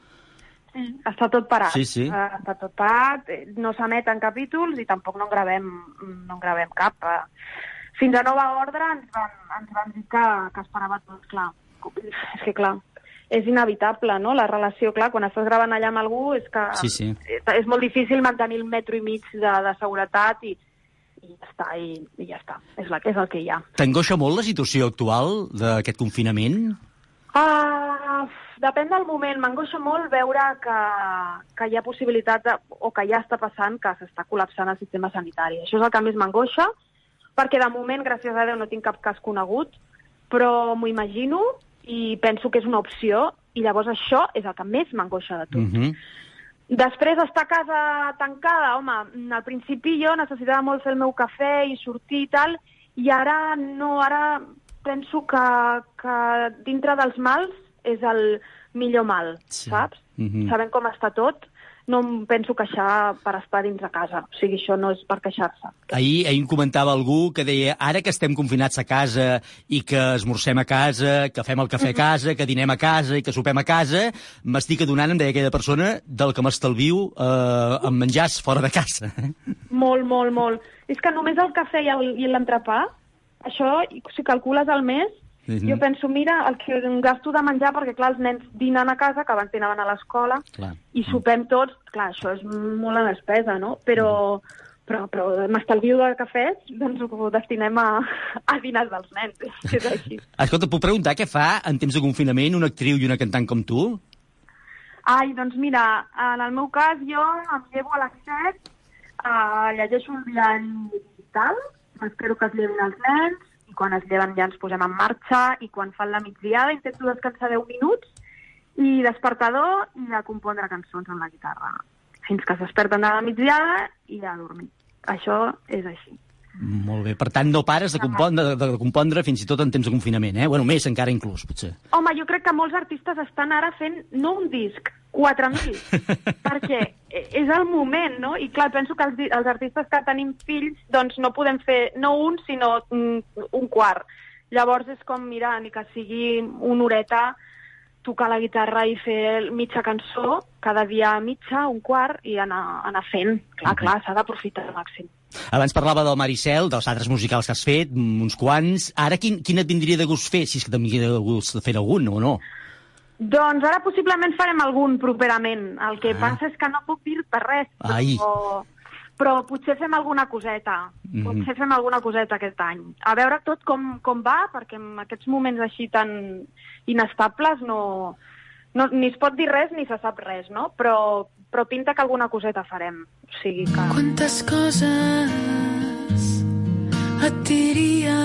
Està tot parat. Sí, sí. Uh, està tot parat, no s'emeten capítols i tampoc no en gravem, no en gravem cap. Uh, fins a nova ordre ens van, ens van dir que, que esperava tot, clar. És que, clar, és inevitable, no?, la relació, clar, quan estàs gravant allà amb algú és que sí, sí. És, és molt difícil mantenir el metro i mig de, de seguretat i, i ja està, i, i ja està. És, la, és el que hi ha. T'angoixa molt la situació actual d'aquest confinament? Uh, depèn del moment. M'angoixa molt veure que, que hi ha possibilitat, de, o que ja està passant, que s'està col·lapsant el sistema sanitari. Això és el que més m'angoixa, perquè de moment, gràcies a Déu, no tinc cap cas conegut, però m'ho imagino i penso que és una opció, i llavors això és el que més m'angoixa de tot. Mm -hmm. Després, estar a casa tancada, home, al principi jo necessitava molt fer el meu cafè i sortir i tal, i ara no, ara penso que, que dintre dels mals és el millor mal, Sí. saps? Mhm. Mm -hmm. Sabent com està tot, no em penso queixar per estar dins de casa. O sigui, això no és per queixar-se. Ahir, ahir comentava algú que deia ara que estem confinats a casa i que esmorzem a casa, que fem el cafè a casa, que dinem a casa i que sopem a casa, m'estic adonant, em deia aquella persona, del que m'estalvio eh, en menjars fora de casa. Molt, molt, molt. És que només el cafè i l'entrepà, això, si calcules al mes, Mhm. jo penso, mira, el que em gasto de menjar, perquè clar, els nens dinen a casa, que abans dinaven a l'escola, i sopem tots, clar, això és molt la despesa, no? Però, però, però m'estalvio de cafès, doncs ho destinem a, a dinars dels nens, és així. Escolta, puc preguntar què fa en temps de confinament una actriu i una cantant com tu? Ai, doncs mira, en el meu cas jo em llevo a les 7, uh, llegeixo un diari digital, espero que es llevin els nens, i quan es lleven ja ens posem en marxa, i quan fan la migdiada intento descansar 10 minuts, i despertador i a compondre cançons amb la guitarra. Fins que es desperten de la migdiada i a dormir. Això és així. Molt bé. Per tant, no pares de compondre, de, de compondre fins i tot en temps de confinament, eh? Bueno, més encara inclús, potser. Home, jo crec que molts artistes estan ara fent, no un disc, 4.000, perquè és el moment, no? I clar, penso que els, els artistes que tenim fills, doncs no podem fer no un, sinó mm, un quart. Llavors és com, mira, ni que sigui una horeta, tocar la guitarra i fer mitja cançó, cada dia mitja, un quart, i anar, anar fent. Clar, clar, s'ha d'aprofitar al màxim. Abans parlava del Maricel, dels altres musicals que has fet, mm, uns quants. Ara, quin, quin et vindria de gust fer, si és que t'hauria de gust de fer algun o no? Doncs ara possiblement farem algun properament. El que Ah. passa és que no puc dir-te res, però, Ai. Però potser fem alguna coseta. Mhm. Potser fem alguna coseta aquest any. A veure tot com, com va, perquè en aquests moments així tan inestables no, no, ni es pot dir res ni se sap res, no? Però, però pinta que alguna coseta farem. O sigui que... Quantes coses et diria,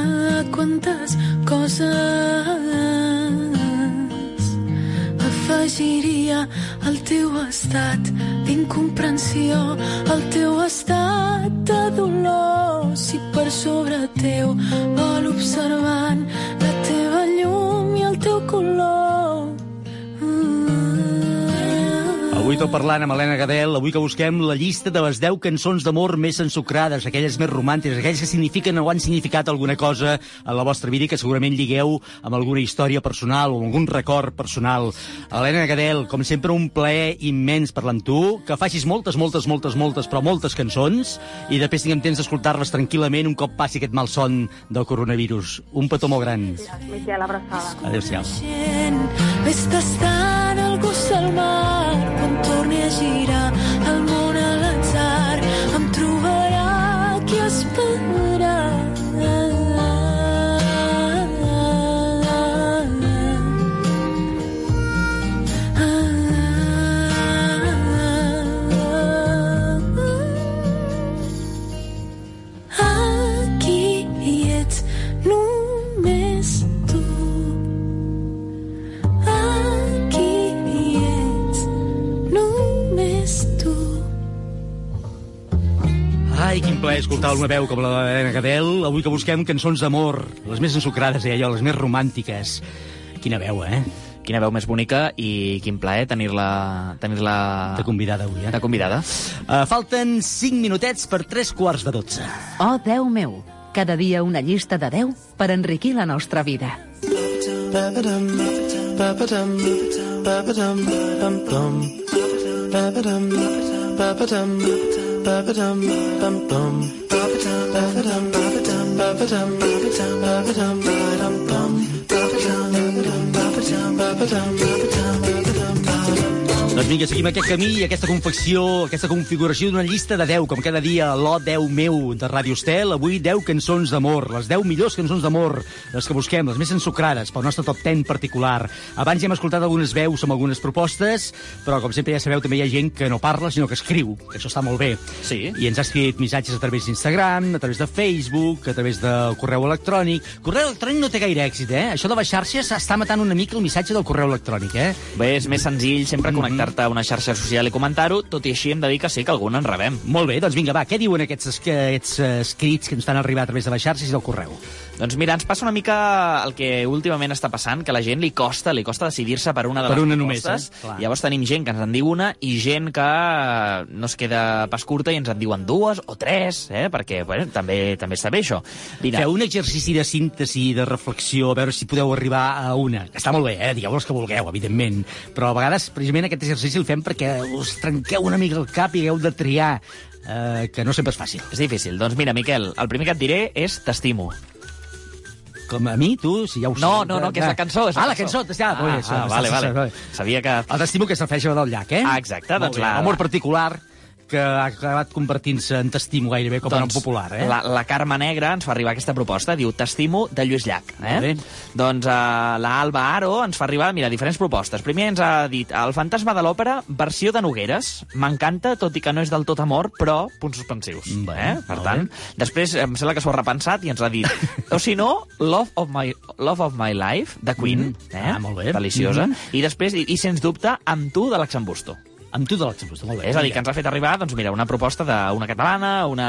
quantes coses afegiria al teu estat d'incomprensió, al teu estat de dolor, si per sobre teu vol observant la teva llum i el teu color. Avui tot parlant amb Helena Gadel, avui que busquem la llista de les 10 cançons d'amor més ensucrades, aquelles més romàntiques, aquelles que signifiquen o han significat alguna cosa en la vostra vida i que segurament lligueu amb alguna història personal o algun record personal. Helena Gadel, com sempre, un plaer immens parlar amb tu, que facis moltes, moltes, moltes, moltes, però moltes cançons i després tinguem temps d'escoltar-les tranquil·lament un cop passi aquest mal son del coronavirus. Un petó molt gran. Miquel, abraçada. Adéu-siau. Ves tastant el gust del mar quan torni a girar el món a l'atzar. Em trobarà que esperar. Plaer escoltar una veu com la de l'Helena Gadel. Avui que busquem cançons d'amor, les més ensucrades, eh, allò, les més romàntiques. Quina veu, eh? Quina veu més bonica i quin plaer tenir-la... tenir-la... De convidada avui, eh? De convidada. Uh, falten 5 minutets per 3 quarts de 12. Oh, Déu meu, cada dia una llista de 10 per enriquir la nostra vida. dum dum Doncs vinga, seguim aquest camí i aquesta confecció, aquesta configuració d'una llista de 10, com cada dia, l'O 10 meu de Ràdio Estel. Avui 10 cançons d'amor, les 10 millors cançons d'amor, les que busquem, les més ensucrades, pel nostre top 10 particular. Abans ja hem escoltat algunes veus amb algunes propostes, però com sempre ja sabeu, també hi ha gent que no parla, sinó que escriu, que això està molt bé. Sí. I ens ha escrit missatges a través d'Instagram, a través de Facebook, a través del correu electrònic. Correu electrònic no té gaire èxit, eh? Això de les xarxes està matant una mica el missatge del correu electrònic, eh? Bé, és més senzill sempre connectar-te a una xarxa social i comentar-ho, tot i així hem de dir que sí que algun en rebem. Molt bé, doncs vinga, va, què diuen aquests, es- aquests eh, escrits que ens estan arribant a través de les xarxes i del correu? Doncs mira, ens passa una mica el que últimament està passant, que a la gent li costa, li costa decidir-se per una de Per les una només, propostes. eh? Clar. Llavors tenim gent que ens en diu una i gent que eh, no es queda pas curta i ens en diuen dues o tres, eh? perquè bueno, també també està bé això. Mira, Feu un exercici de síntesi, de reflexió, a veure si podeu arribar a una. Està molt bé, eh? digueu els que vulgueu, evidentment. Però a vegades, precisament, aquest exercici el fem perquè us trenqueu una mica el cap i hagueu de triar, eh, que no sempre és fàcil. és difícil. Doncs mira, Miquel, el primer que et diré és t'estimo. Com a mi, tu, si ja ho No, sé. no, no, que és la cançó. És ah, la cançó, ja, Ah, ah, vale, vale. Sabia que... El t'estimo que es refereix a del llac, eh? Ah, exacte, doncs la- Amor particular que ha acabat convertint-se en t'estimo gairebé com a nom popular, eh? La, la Carme Negra ens fa arribar aquesta proposta, diu T'estimo de Lluís Llach. Bé. Eh? Doncs uh, la Alba Aro ens fa arribar, mira, diferents propostes. Primer ens ha dit El fantasma de l'òpera, versió de Nogueres. M'encanta, tot i que no és del tot amor, però punts suspensius. Bé, eh? Per tant, després em sembla que s'ho ha repensat i ens ha dit o si no, Love of My, Love of My Life, de Queen. Mm. Eh? Ah, molt bé. Deliciosa. Mhm. I després, i, i sens dubte, amb tu de l'Axambusto. Amb de l'Axambusto, molt bé. És a dir, que ens ha fet arribar, doncs mira, una proposta d'una catalana, una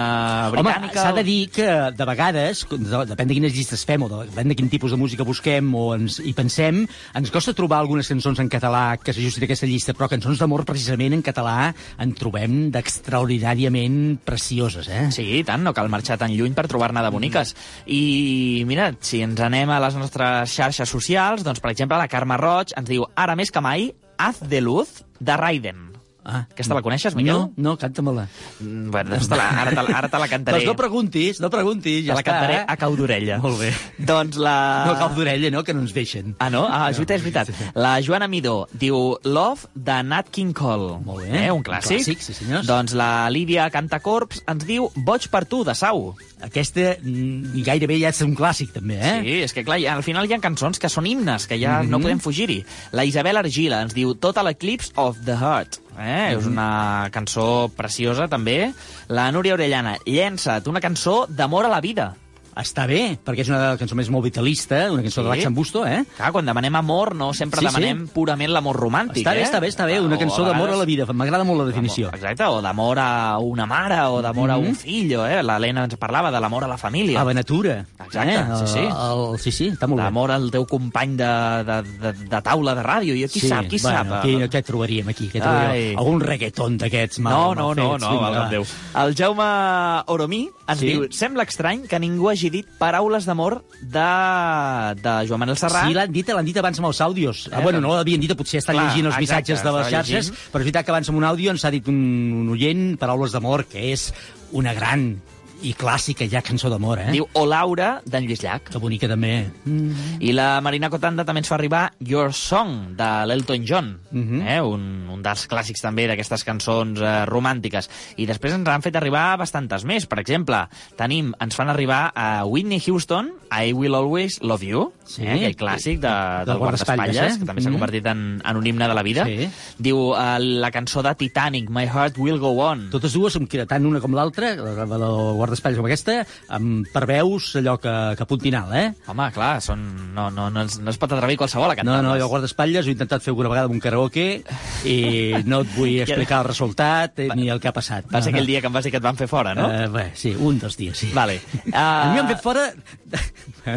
Home, britànica... s'ha de dir que de vegades, de- depèn de quines llistes fem o de, depèn de quin tipus de música busquem o ens hi pensem, ens costa trobar algunes cançons en català que s'ajustin a aquesta llista, però cançons d'amor precisament en català en trobem d'extraordinàriament precioses, eh? Sí, i tant, no cal marxar tan lluny per trobar-ne de boniques. I mira, si ens anem a les nostres xarxes socials, doncs, per exemple, la Carme Roig ens diu ara més que mai, Haz de luz de Raiden. Ah, Aquesta la coneixes, Miquel? No, no, canta-me-la. Mm, Bueno, doncs te la, ara, te, la- ara te la cantaré. Doncs no preguntis, no preguntis, te ja la està. cantaré eh? a cau d'orella. Molt bé. Doncs la... No cal d'orella, no?, que no ens deixen. Ah, no? Ah, és veritat, és veritat. La Joana Midó diu Love de Nat King Cole. Molt bé. Eh, un clàssic. Un clàssic, sí, senyors. Doncs la Lídia Cantacorps ens diu Boig per tu, de Sau. Aquesta mm, gairebé ja és un clàssic, també, eh? Sí, és que clar, al final hi ha cançons que són himnes, que ja Mhm. no podem fugir-hi. La Isabel Argila ens diu Total Eclipse of the Heart. Eh? És Mhm. una cançó preciosa, també. La Núria Orellana, llença't, una cançó d'amor a la vida. Està bé, perquè és una cançó més molt vitalista, una cançó Sí. de l'Axambusto, eh? Clar, quan demanem amor, no sempre Sí, sí. demanem purament l'amor romàntic, Està bé, eh? està bé, està bé, una O cançó d'amor a la vida. M'agrada molt la definició. Exacte, o d'amor a una mare, o d'amor a un Mhm. fill, eh? L'Helena ens parlava de l'amor a la família. A la natura. Exacte, eh? sí, sí. El, el, sí, sí, està molt bé. L'amor al teu company de, de, de, de taula de ràdio. I qui sí, sap, qui bueno, sap? Què, què trobaríem aquí? Què trobaríem? Algun reggaeton d'aquests mal, No, no, mal no, fets, no, valga'm va. Déu. El Jaume Oromí ens Sí? diu Sembla estrany que ningú hagi dit paraules d'amor de, de Joan Manel Serrat. Sí, l'han dit, l'han dit abans amb els àudios. Ah, Eh, bueno, no l'havien dit, potser estan clar, llegint els exacte, missatges de les xarxes, llegint. però és veritat que abans amb un àudio ens ha dit un, un oient paraules d'amor, que és una gran I clàssica, ja, cançó d'amor, eh? Diu O Laura, d'en Lluís Llach. Que bonica, també. Mm. I la Marina Cotanda també ens fa arribar Your Song, de l'Elton John, Mhm. eh? un, un dels clàssics també d'aquestes cançons eh, romàntiques. I després ens han fet arribar bastantes més. Per exemple, tenim, ens fan arribar a Whitney Houston, I Will Always Love You, Sí. eh? aquell clàssic de, Del del guardaespatlles, eh? que també s'ha Mhm. convertit en, en un himne de la vida. Sí. Diu eh, la cançó de Titanic, My Heart Will Go On. Totes dues, tant una com l'altra, la la del guardaespatlles com aquesta, amb, per veus allò que, que puntinal, eh? Home, clar, són, no, no, no, es, no es pot atrevir qualsevol a No, cantar-les. no, jo guardaespatlles ho he intentat fer alguna vegada amb un karaoke i no et vull explicar el resultat eh, ni el que ha passat. Va ser aquell dia que em vas dir que et van fer fora, no? Uh, bé, sí, un dels dies, sí. Vale. A mi m'han Uh, fet fora...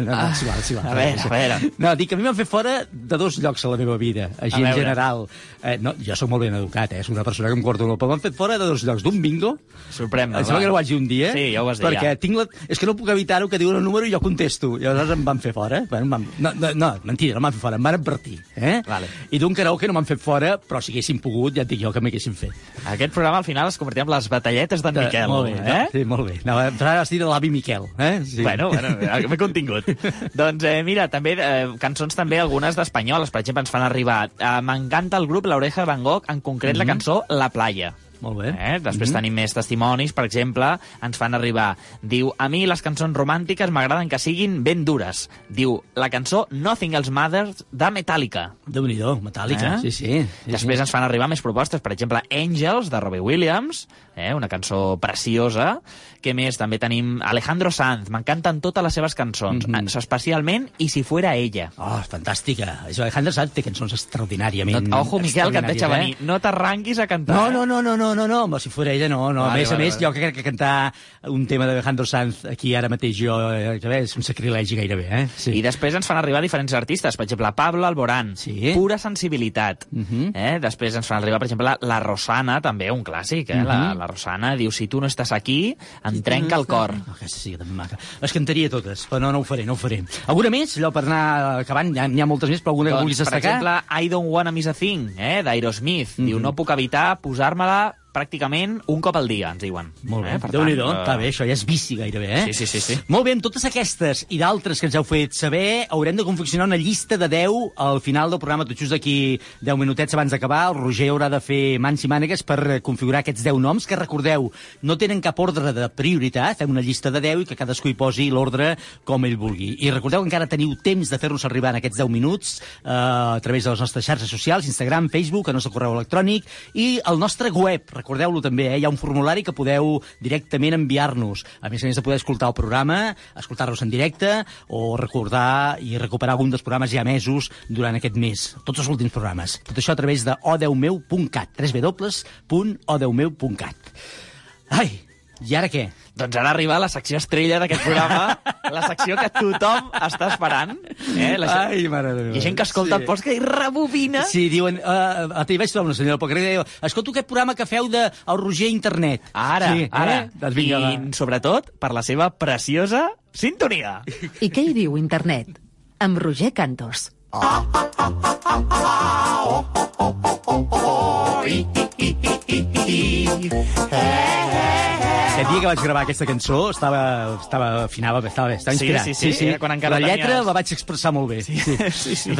No, no, Ah, és igual, és igual. a veure, a veure. No, dic que a mi m'han fet fora de dos llocs a la meva vida, així A en general. Eh, no, jo sóc molt ben educat, eh? Soc una persona que em guardo molt, però m'han fet fora de dos llocs. D'un bingo, Sorprèn-me, em sembla va. que no ho vaig dir un dia, Sí, ja ho vas dir, perquè ja. tinc la... és que no puc evitar-ho que diuen el número i jo contesto. I aleshores em van fer fora. Bueno, em van... no, no, no, mentida, no m'han fet fora, em van advertir. Eh? Vale. I d'un karaoke no m'han fet fora, però si haguessin pogut, ja et dic jo que m'haguessin fet. Aquest programa al final es convertia en les batalletes d'en Eh, Miquel. molt bé, eh? no? Sí, molt bé. No, però ara has dit l'avi Miquel, eh? Sí. Bueno, bueno, ben contingut. doncs eh, mira, també eh, cançons també algunes d'espanyoles, per exemple, ens fan arribar. Eh, M'encanta el grup L'Oreja de Van Gogh, en concret la Mhm. cançó La Playa. Molt bé. Eh? Després Mhm. tenim més testimonis, per exemple, ens fan arribar. Diu, a mi les cançons romàntiques m'agraden que siguin ben dures. Diu, la cançó Nothing Else Matters de Metallica. Déu-n'hi-do, Metallica, Eh? sí, sí. sí Després sí. ens fan arribar més propostes, per exemple, Angels, de Robbie Williams, eh? una cançó preciosa. Què més? També tenim Alejandro Sanz, m'encanten totes les seves cançons, mm -hmm. especialment I si fuera ella. Oh, fantàstica. És Alejandro Sanz té cançons extraordinàriament... No, ojo, Miquel, que et veig a extraordinàries, venir. No t'arranquis a cantar. No, eh? no, no, no, no, no, no, home, si fos ella, no, no. Vale, a més vale, a més, vale. jo crec que cantar un tema d'Alejandro Sanz aquí ara mateix jo, eh, que bé, és un sacrilegi gairebé, eh? Sí. I després ens fan arribar diferents artistes, per exemple, Pablo Alborán, Sí. Pura Sensibilitat. Mhm. eh? Després ens fan arribar, per exemple, la Rosana, també un clàssic, eh? la, Mhm. la Rosana diu, si tu no estàs aquí, em trenca el cor. Aquesta sí que també maca. Les cantaria totes, però no, no ho faré, no ho faré. Alguna més? Allò per anar acabant, n'hi ha, ha moltes més, però alguna que vulguis Doncs, per destacar? exemple, I Don't Wanna Miss a Thing, eh, d'Aerosmith. Mhm. Diu, no puc evitar posar-me-la pràcticament un cop al dia, ens diuen. Molt bé, Eh? Per Déu-n'hi-do, tant, eh, està bé, això ja és vici gairebé, eh? Sí, sí, sí, sí. Molt bé, amb totes aquestes i d'altres que ens heu fet saber, haurem de confeccionar una llista de 10 al final del programa, tot just d'aquí 10 minutets abans d'acabar. El Roger haurà de fer mans i mànegues per configurar aquests 10 noms, que recordeu, no tenen cap ordre de prioritat, fem una llista de 10 i que cadascú hi posi l'ordre com ell vulgui. I recordeu que encara teniu temps de fer-nos arribar en aquests 10 minuts eh, a través de les nostres xarxes socials, Instagram, Facebook, el nostre correu electrònic i el nostre web, recordeu-lo també, eh? hi ha un formulari que podeu directament enviar-nos. A més a més de poder escoltar el programa, escoltar-nos en directe o recordar i recuperar algun dels programes ja mesos durant aquest mes. Tots els últims programes. Tot això a través de odeumeu.cat, www.odeumeu.cat. Ai, i ara què? Doncs ara arriba la secció estrella d'aquest programa, la secció que tothom està esperant. Eh? La gent... Ai, mare de Déu. Hi ha gent que escolta Sí. el podcast i rebobina. Sí, diuen... Uh, a ti vaig trobar una senyora poc que diu escolto aquest programa que feu de el Roger Internet. Ara, sí, ara. Eh? Doncs vinga, I, va. sobretot, per la seva preciosa sintonia. I què hi diu internet? Amb Roger Cantos. Aquest dia que vaig gravar aquesta cançó estava, estava afinava, estava bé, estava Sí, inspirat. sí, sí, era quan encara la lletra tenies- la vaig expressar molt bé. Sí, sí, sí.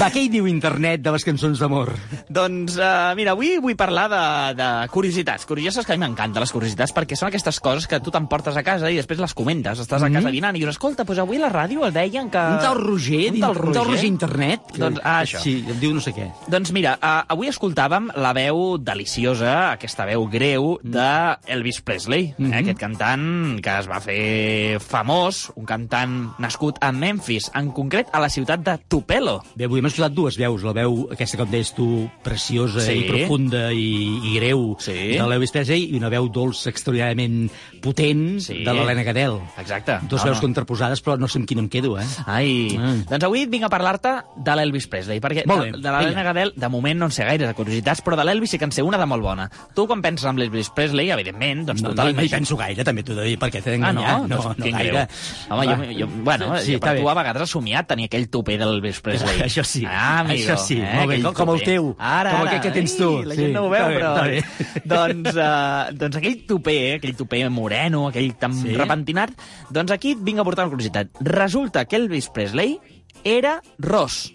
Va, què hi diu internet de les cançons d'amor? Doncs, uh, mira, avui vull parlar de, de curiositats. Curioses que a mi m'encanten, les curiositats, perquè són aquestes coses que tu t'emportes a casa i després les comentes. Estàs a casa dinant i dius, escolta, doncs avui a la ràdio el deien que... Un tal Roger, un un tal tal Roger, Internet. que- Doncs, ah, això. Sí, em diu no sé què. Doncs mira, uh, avui escoltàvem la veu deliciosa, aquesta veu greu, de Elvis Presley, Mhm. eh, aquest cantant que es va fer famós, un cantant nascut a Memphis, en concret a la ciutat de Tupelo. Bé, avui hem escoltat dues veus. La veu, aquesta com deies tu, preciosa Sí. i profunda i, i greu Sí. de l'Elvis Presley i una veu dolça, extraordinàriament potent Sí. de l'Helena Gadel. Exacte. Dos No, veus no. contraposades, però no sé amb quin em quedo, eh? Ai, Mm. doncs avui vinc a parlar-te de l'Elvis Presley, perquè de, de l'Helena. Gadel, de moment no en sé gaire de curiositats, però de l'Elvis sí que en sé una de molt bona. Tu quan penses en l'Elvis Presley, evidentment, doncs No, totalment No hi penso gaire, també t'ho he de dir, perquè t'he Ah, d'enganyar. no? no, Doncs no quin gaire. greu. Home, jo, jo, bueno, Sí, sí, bé. tu a vegades has somiat tenir aquell tupé del Elvis Presley. Això sí, ah, amigo, això sí, eh? molt bé, aquell com el teu, Ara, com aquell que tens tu, Ei, la sí, gent no ho veu, però... bé. doncs, uh, doncs aquell tupé, aquell tupé moreno, aquell tan Sí? repentinat, doncs aquí et vinc a portar una curiositat. Resulta que Elvis Presley era ros.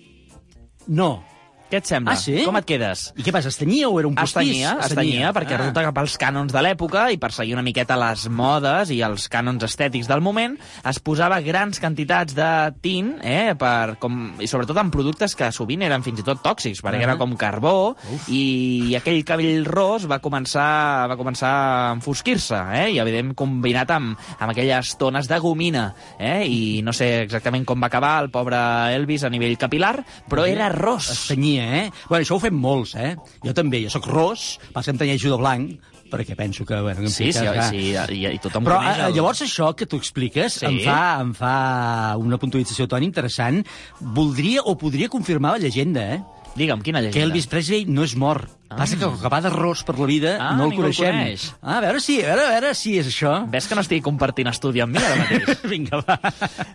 No. Què et sembla? Ah, sí? Com et quedes? I què passa, es tenyia o era un postís? tenia, es tenia, perquè Ah. resulta que pels cànons de l'època i per seguir una miqueta les modes i els cànons estètics del moment, es posava grans quantitats de tint, eh, per, com, i sobretot en productes que sovint eren fins i tot tòxics, perquè Ah. era com carbó, i aquell cabell ros va començar, va començar a enfosquir-se, eh, i evident combinat amb, amb aquelles tones de gomina, eh, i no sé exactament com va acabar el pobre Elvis a nivell capilar, però era ros. Es tenyia, eh? Bueno, això ho fem molts, eh? Jo també, jo sóc ros, que em tenyeixo de blanc, perquè penso que... Bueno, que Sí, sí, sí, i, i tothom Però coneix eh, el- llavors això que tu expliques Sí. em, fa, em fa una puntualització tan interessant. Voldria o podria confirmar la llegenda, eh? Digue'm, quina llegenda? Que Elvis Presley no és mort. Ah. Passa que com que va d'arròs per la vida Ah, no el ningú el coneixem. coneix. Ah, a veure si, a veure, a veure si és això. Ves que no estic compartint estudi amb mi ara mateix? Vinga, va.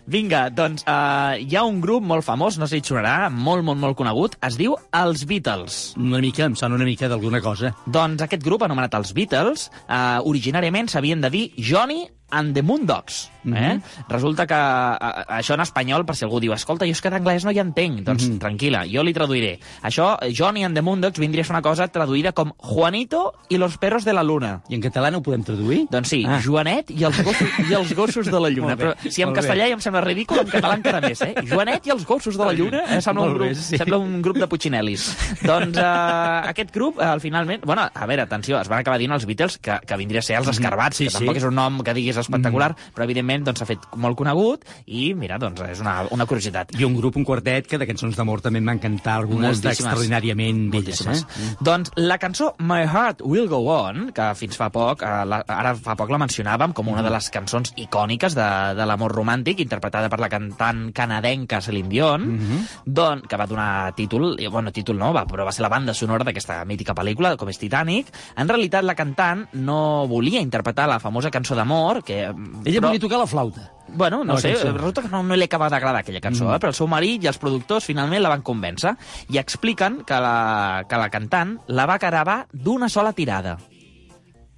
Vinga, doncs uh, hi ha un grup molt famós, no sé si et sonarà, molt, molt, molt conegut, es diu Els Beatles. Una mica, em sona una mica d'alguna cosa. Doncs aquest grup, anomenat Els Beatles, uh, originàriament s'havien de dir Johnny and the Moondogs. Eh? Mhm. Resulta que uh, això en espanyol, per si algú diu escolta, jo és que d'anglès no hi entenc, doncs Mhm. tranquil·la, jo li traduiré. Això, Johnny and the Moondogs, vindria a ser una cosa traduïda com Juanito y los perros de la luna. I en català no ho podem traduir? Doncs sí, Ah. Joanet i els, gossos, i els gossos de la lluna. Però si en castellà ja em sembla ridícul, en català encara més, eh? Joanet i els gossos de la lluna, eh? Sembla, un Molt bé, grup, sí. sembla un grup de putxinelis. doncs uh, aquest grup, uh, finalment... Bueno, a veure, atenció, es van acabar dient els Beatles, que, que vindria a ser els escarbats, Sí, que sí. tampoc és un nom que diguis espectacular, però evidentment doncs, s'ha fet molt conegut i, mira, doncs és una, una curiositat. I un grup, un quartet, que de cançons d'amor també em van cantar algunes d'extraordinàriament belles. Eh? Doncs la cançó My Heart Will Go On, que fins fa poc, eh, la, ara fa poc la mencionàvem com una de les cançons icòniques de, de l'amor romàntic, interpretada per la cantant canadenca Celine Dion, don, que va donar títol, i, bueno, títol no, va, però va ser la banda sonora d'aquesta mítica pel·lícula, com és Titanic. En realitat, la cantant no volia interpretar la famosa cançó d'amor, que... Ella volia tocar la flauta. Bueno, no sé, cançó. resulta que no, no li acaba d'agradar aquella cançó, Mm. eh? però el seu marit i els productors finalment la van convèncer i expliquen que la, que la cantant la va gravar d'una sola tirada.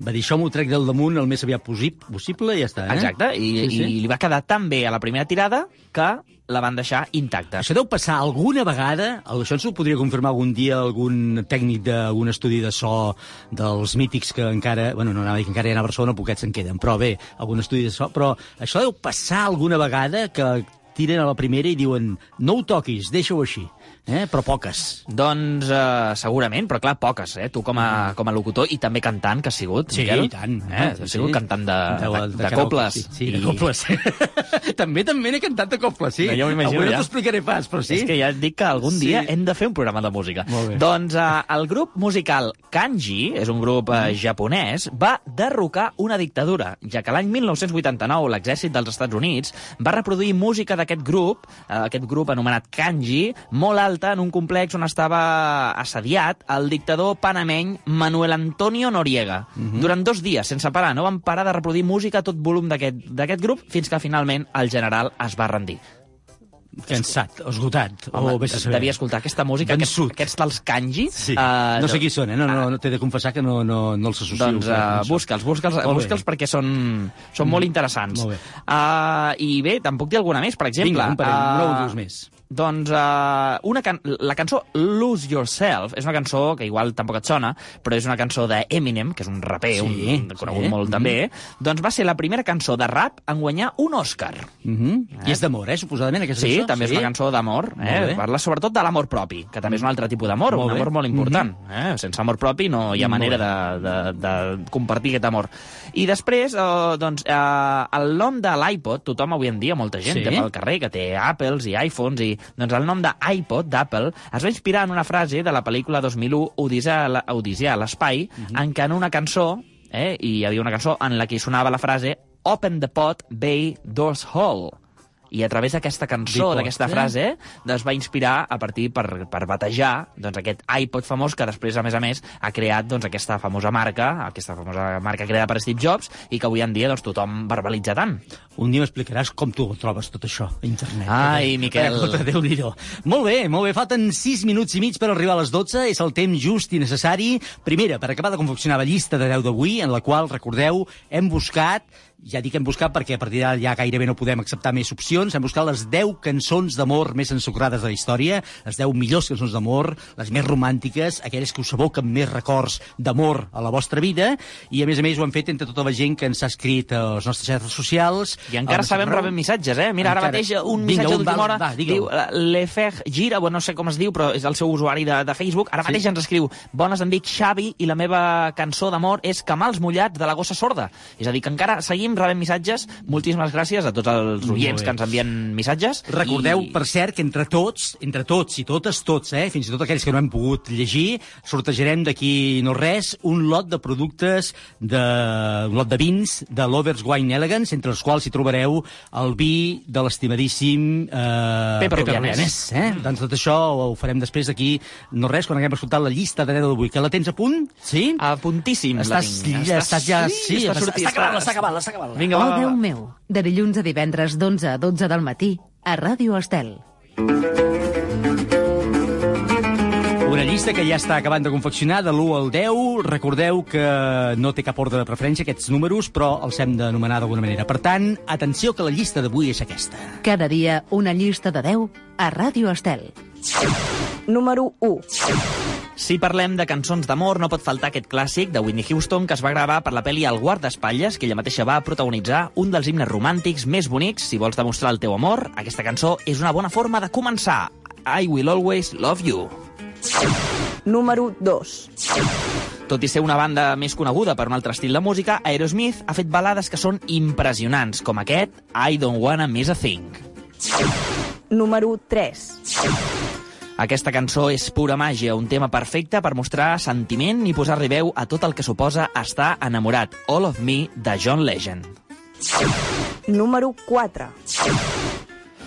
Va dir, això m'ho trec del damunt el més aviat possi- possible i ja està. Eh? Exacte, i, Sí, sí. i li va quedar tan bé a la primera tirada que la van deixar intacta. Això deu passar alguna vegada, això ens ho podria confirmar algun dia algun tècnic d'algun estudi de so dels mítics que encara, bueno, no anava a dir que encara hi ha a Barcelona, poquets en queden, però bé, algun estudi de so, però això deu passar alguna vegada que tiren a la primera i diuen no ho toquis, deixa-ho així, eh? però poques. Doncs uh, segurament, però clar, poques, eh? Tu com a, com a locutor i també cantant que has sigut, Sí, Miquel. i tant. Eh? Sí, Has sigut sí. cantant de, de, de, de, karaoke, coples. Sí, sí de coples. també també n'he cantat de coples, sí. No, m'imagino Avui no ja. t'ho explicaré pas, però sí. És que ja et dic que algun Sí. dia hem de fer un programa de música. Doncs uh, el grup musical Kanji, és un grup uh, japonès, va derrocar una dictadura, ja que l'any 1989 l'exèrcit dels Estats Units va reproduir música d'aquest grup, uh, aquest grup anomenat Kanji, molt alta en un complex on estava assediat el dictador panameny Manuel Antonio Noriega. Durant dos dies, sense parar, no van parar de reproduir música a tot volum d'aquest grup fins que finalment el general es va rendir. Cansat, esgotat. Home, o vés a saber. devia escoltar aquesta música, aquests, aquests tals kanji. Sí. eh, no sé qui són, eh? No, no, no t'he de confessar que no, no, no els associo. Doncs uh, amb això. busca'ls, busca'ls, busca'ls perquè són, són molt interessants. Molt bé. Uh, I bé, puc dir alguna més, per exemple. Vinga, un parell, eh, no ho dius més. Doncs uh, una can la cançó Lose Yourself és una cançó que igual tampoc et sona, però és una cançó d'Eminem, que és un raper, Sí, un, conegut sí, molt mhm. també, doncs va ser la primera cançó de rap en guanyar un Òscar. Mm -hmm. I és d'amor, eh, suposadament, aquesta Sí, cançó? també és una cançó d'amor. Eh? Parla sobretot de l'amor propi, que també és un altre tipus d'amor, un bé. amor molt important. Eh? Sense amor propi no hi ha manera de, de, de compartir aquest amor. I després, eh, doncs, eh, el nom de l'iPod, tothom avui en dia, molta gent Sí? té pel carrer que té Apples i iPhones, i doncs el nom d'iPod, d'Apple, es va inspirar en una frase de la pel·lícula 2001 Odissea, Odissea a l'espai, en què en una cançó, eh, hi havia una cançó en la que sonava la frase Open the pot, bay, doors hall. I a través d'aquesta cançó, d'aquesta eh? frase, es va inspirar a partir per, per batejar doncs, aquest iPod famós que després, a més a més, ha creat doncs, aquesta famosa marca, aquesta famosa marca creada per Steve Jobs i que avui en dia doncs, tothom verbalitza tant. Un dia m'explicaràs com tu ho trobes tot això a internet. Ai, Eh, Miquel. eh, Déu-n'hi-do. Molt bé, molt bé. Falten 6 minuts i mig per arribar a les 12. És el temps just i necessari. Primera, per acabar de confeccionar la llista de 10 d'avui, en la qual, recordeu, hem buscat ja dic hem buscat perquè a partir d'ara ja gairebé no podem acceptar més opcions. Hem buscat les 10 cançons d'amor més ensucrades de la història, les 10 millors cançons d'amor, les més romàntiques, aquelles que us evoquen més records d'amor a la vostra vida, i a més a més ho hem fet entre tota la gent que ens ha escrit a les nostres xarxes socials. I encara sabem rebem missatges, eh? Mira, ara Encara. mateix un missatge un, d'última hora va, diu Lefeg Gira, bueno, no sé com es diu, però és el seu usuari de, de Facebook. Ara Sí. mateix ens escriu Bones, em dic Xavi i la meva cançó d'amor és Camals mullats de la gossa sorda. És a dir, que encara seguim rebent missatges. Moltíssimes gràcies a tots els oients que ens envien missatges. Recordeu, I... per cert, que entre tots, entre tots i totes, tots, eh, fins i tot aquells que no hem pogut llegir, sortejarem d'aquí no res un lot de productes, de, un lot de vins de Lovers Wine Elegance, entre els quals hi trobareu el vi de l'estimadíssim eh, Pepe Rubianes. eh? Doncs tot això ho farem després d'aquí no res, quan haguem escoltat la llista de 10 d'avui. Que la tens a punt? Sí? A puntíssim la Estàs, tinc. ja, estàs ja... Sí, està, està, sortint, està acabant, està acabant, està acabant. Vinga, Oh, va, Déu va, va. meu, de dilluns a divendres d'11 a 12 del matí, a Ràdio Estel. Una llista que ja està acabant de confeccionar, de l'1 al 10. Recordeu que no té cap ordre de preferència, aquests números, però els hem d'anomenar d'alguna manera. Per tant, atenció que la llista d'avui és aquesta. Cada dia una llista de 10 a Ràdio Estel. Número 1. Si parlem de cançons d'amor, no pot faltar aquest clàssic de Whitney Houston que es va gravar per la pel·li El guardaespatlles, que ella mateixa va protagonitzar un dels himnes romàntics més bonics. Si vols demostrar el teu amor, aquesta cançó és una bona forma de començar. I will always love you. Número 2. Tot i ser una banda més coneguda per un altre estil de música, Aerosmith ha fet balades que són impressionants, com aquest I Don't Wanna Miss a Thing. Número 3. Aquesta cançó és pura màgia, un tema perfecte per mostrar sentiment i posar-li veu a tot el que suposa estar enamorat. All of Me, de John Legend. Número 4.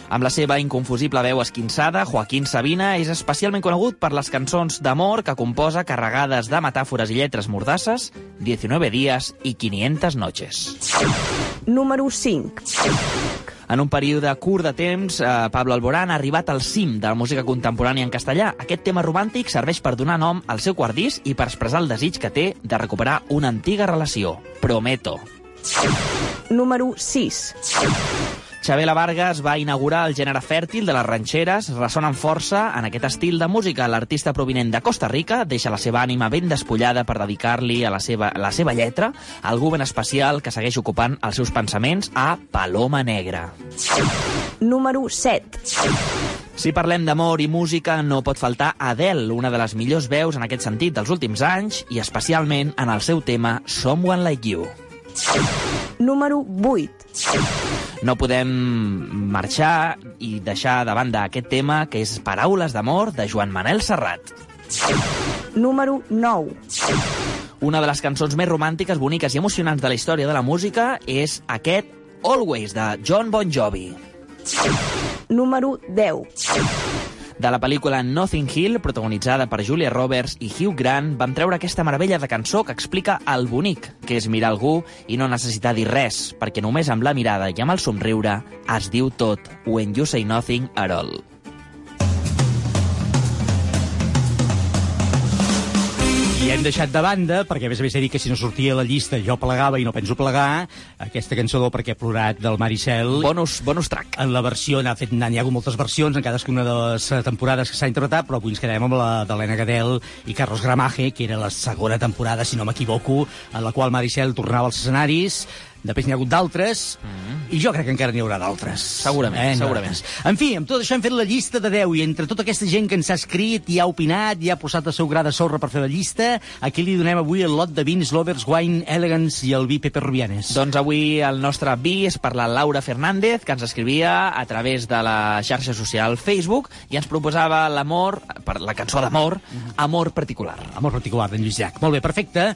Amb la seva inconfusible veu esquinçada, Joaquín Sabina és especialment conegut per les cançons d'amor que composa carregades de metàfores i lletres mordasses, 19 dies i 500 noches. Número 5. En un període curt de temps, eh, Pablo Alborán ha arribat al cim de la música contemporània en castellà. Aquest tema romàntic serveix per donar nom al seu quart disc i per expressar el desig que té de recuperar una antiga relació. Prometo. Número 6. Xabela Vargas va inaugurar el gènere fèrtil de les ranxeres, ressonant força en aquest estil de música. L'artista provinent de Costa Rica deixa la seva ànima ben despullada per dedicar-li a la seva, la seva lletra a algú ben especial que segueix ocupant els seus pensaments a Paloma Negra. Número 7. Si parlem d'amor i música, no pot faltar Adele, una de les millors veus en aquest sentit dels últims anys, i especialment en el seu tema Someone Like You. Número 8. No podem marxar i deixar de banda aquest tema, que és Paraules d'amor, de Joan Manel Serrat. Número 9. Una de les cançons més romàntiques, boniques i emocionants de la història de la música és aquest Always, de John Bon Jovi. Número 10. De la pel·lícula Nothing Hill, protagonitzada per Julia Roberts i Hugh Grant, vam treure aquesta meravella de cançó que explica el bonic, que és mirar algú i no necessitar dir res, perquè només amb la mirada i amb el somriure es diu tot, when you say nothing at all. I hem deixat de banda, perquè a més a més he dit que si no sortia a la llista jo plegava i no penso plegar, aquesta cançó del Perquè he plorat del Maricel. Bonus, bonus track. En la versió, n'ha fet, n'hi ha hagut moltes versions en cadascuna de les temporades que s'ha interpretat, però avui ens quedem amb la d'Helena Gadel i Carlos Gramaje, que era la segona temporada, si no m'equivoco, en la qual Maricel tornava als escenaris, després n'hi ha hagut d'altres, i jo crec que encara n'hi haurà d'altres. Mm. Segurament, no segurament. En fi, amb tot això hem fet la llista de 10 i entre tota aquesta gent que ens ha escrit i ha opinat i ha posat el seu gra de sorra per fer la llista, aquí li donem avui el lot de vins Lovers Wine Elegance i el vi Pepe Rubianes. Doncs avui el nostre vi és per la Laura Fernández, que ens escrivia a través de la xarxa social Facebook i ens proposava l'amor, per la cançó d'amor, Amor particular. Amor particular d'en Lluís Llach. Molt bé, perfecte.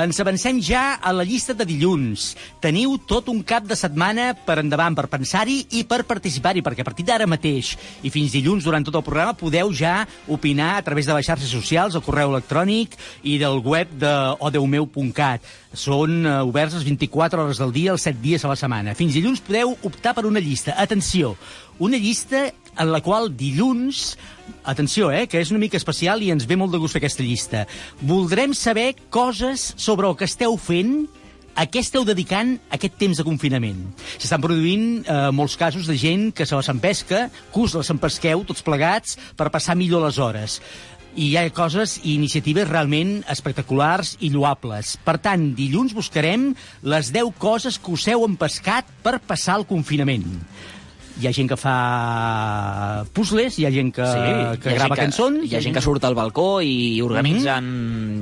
Ens avancem ja a la llista de dilluns. Tenim teniu tot un cap de setmana per endavant, per pensar-hi i per participar-hi, perquè a partir d'ara mateix i fins dilluns durant tot el programa podeu ja opinar a través de les xarxes socials, el correu electrònic i del web de odeumeu.cat. Són uh, oberts les 24 hores del dia, els 7 dies a la setmana. Fins dilluns podeu optar per una llista. Atenció, una llista en la qual dilluns, atenció, eh, que és una mica especial i ens ve molt de gust fer aquesta llista, voldrem saber coses sobre el que esteu fent a què esteu dedicant aquest temps de confinament? S'estan produint eh, molts casos de gent que se les empesca, que us les empesqueu tots plegats per passar millor les hores i hi ha coses i iniciatives realment espectaculars i lloables. Per tant, dilluns buscarem les 10 coses que us heu empescat per passar el confinament. Hi ha gent que fa puzzles, hi ha gent que, Sí, que hi ha grava gent cançons... Hi ha gent que surt al balcó i organitzen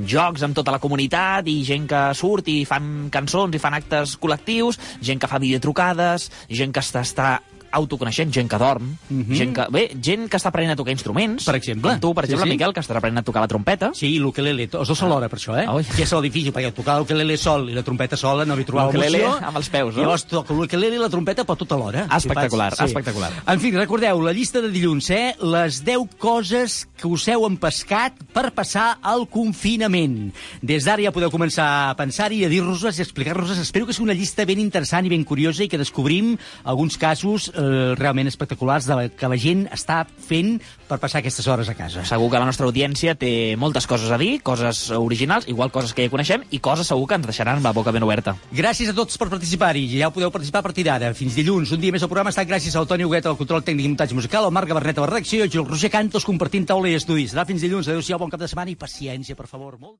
jocs amb tota la comunitat, i gent que surt i fan cançons i fan actes col·lectius, gent que fa videotrucades, gent que està, està autoconeixent, gent que dorm, gent que... Bé, gent que està aprenent a tocar instruments. Per exemple. Com tu, per Sí, exemple, sí. Miquel, que estàs aprenent a tocar la trompeta. Sí, i l'ukelele, els dos alhora, per això, eh? Ui. Que és el difícil, perquè tocar l'ukelele sol i la trompeta sola no hi trobava L'ukelele emoció. amb els peus, no? Llavors toco l'ukelele i la trompeta, però tot alhora. Espectacular, Si faig- espectacular. En fi, recordeu, la llista de dilluns, eh? Les 10 coses que us heu empescat per passar el confinament. Des d'ara ja podeu començar a pensar-hi, a dir-nos-les i a explicar-nos-les. Espero que sigui una llista ben interessant i ben curiosa i que descobrim alguns casos eh, realment espectaculars de la, que la gent està fent per passar aquestes hores a casa. Segur que la nostra audiència té moltes coses a dir, coses originals, igual coses que ja coneixem, i coses segur que ens deixaran amb la boca ben oberta. Gràcies a tots per participar-hi. Ja podeu participar a partir d'ara. Fins dilluns. Un dia més al programa estat gràcies al Toni Huguet, al control tècnic i muntatge musical, al Marc Gabernet a la redacció i al Roger Cantos compartint taula i estudis. Serà fins dilluns. Adéu-siau, bon cap de setmana i paciència, per favor. Molt...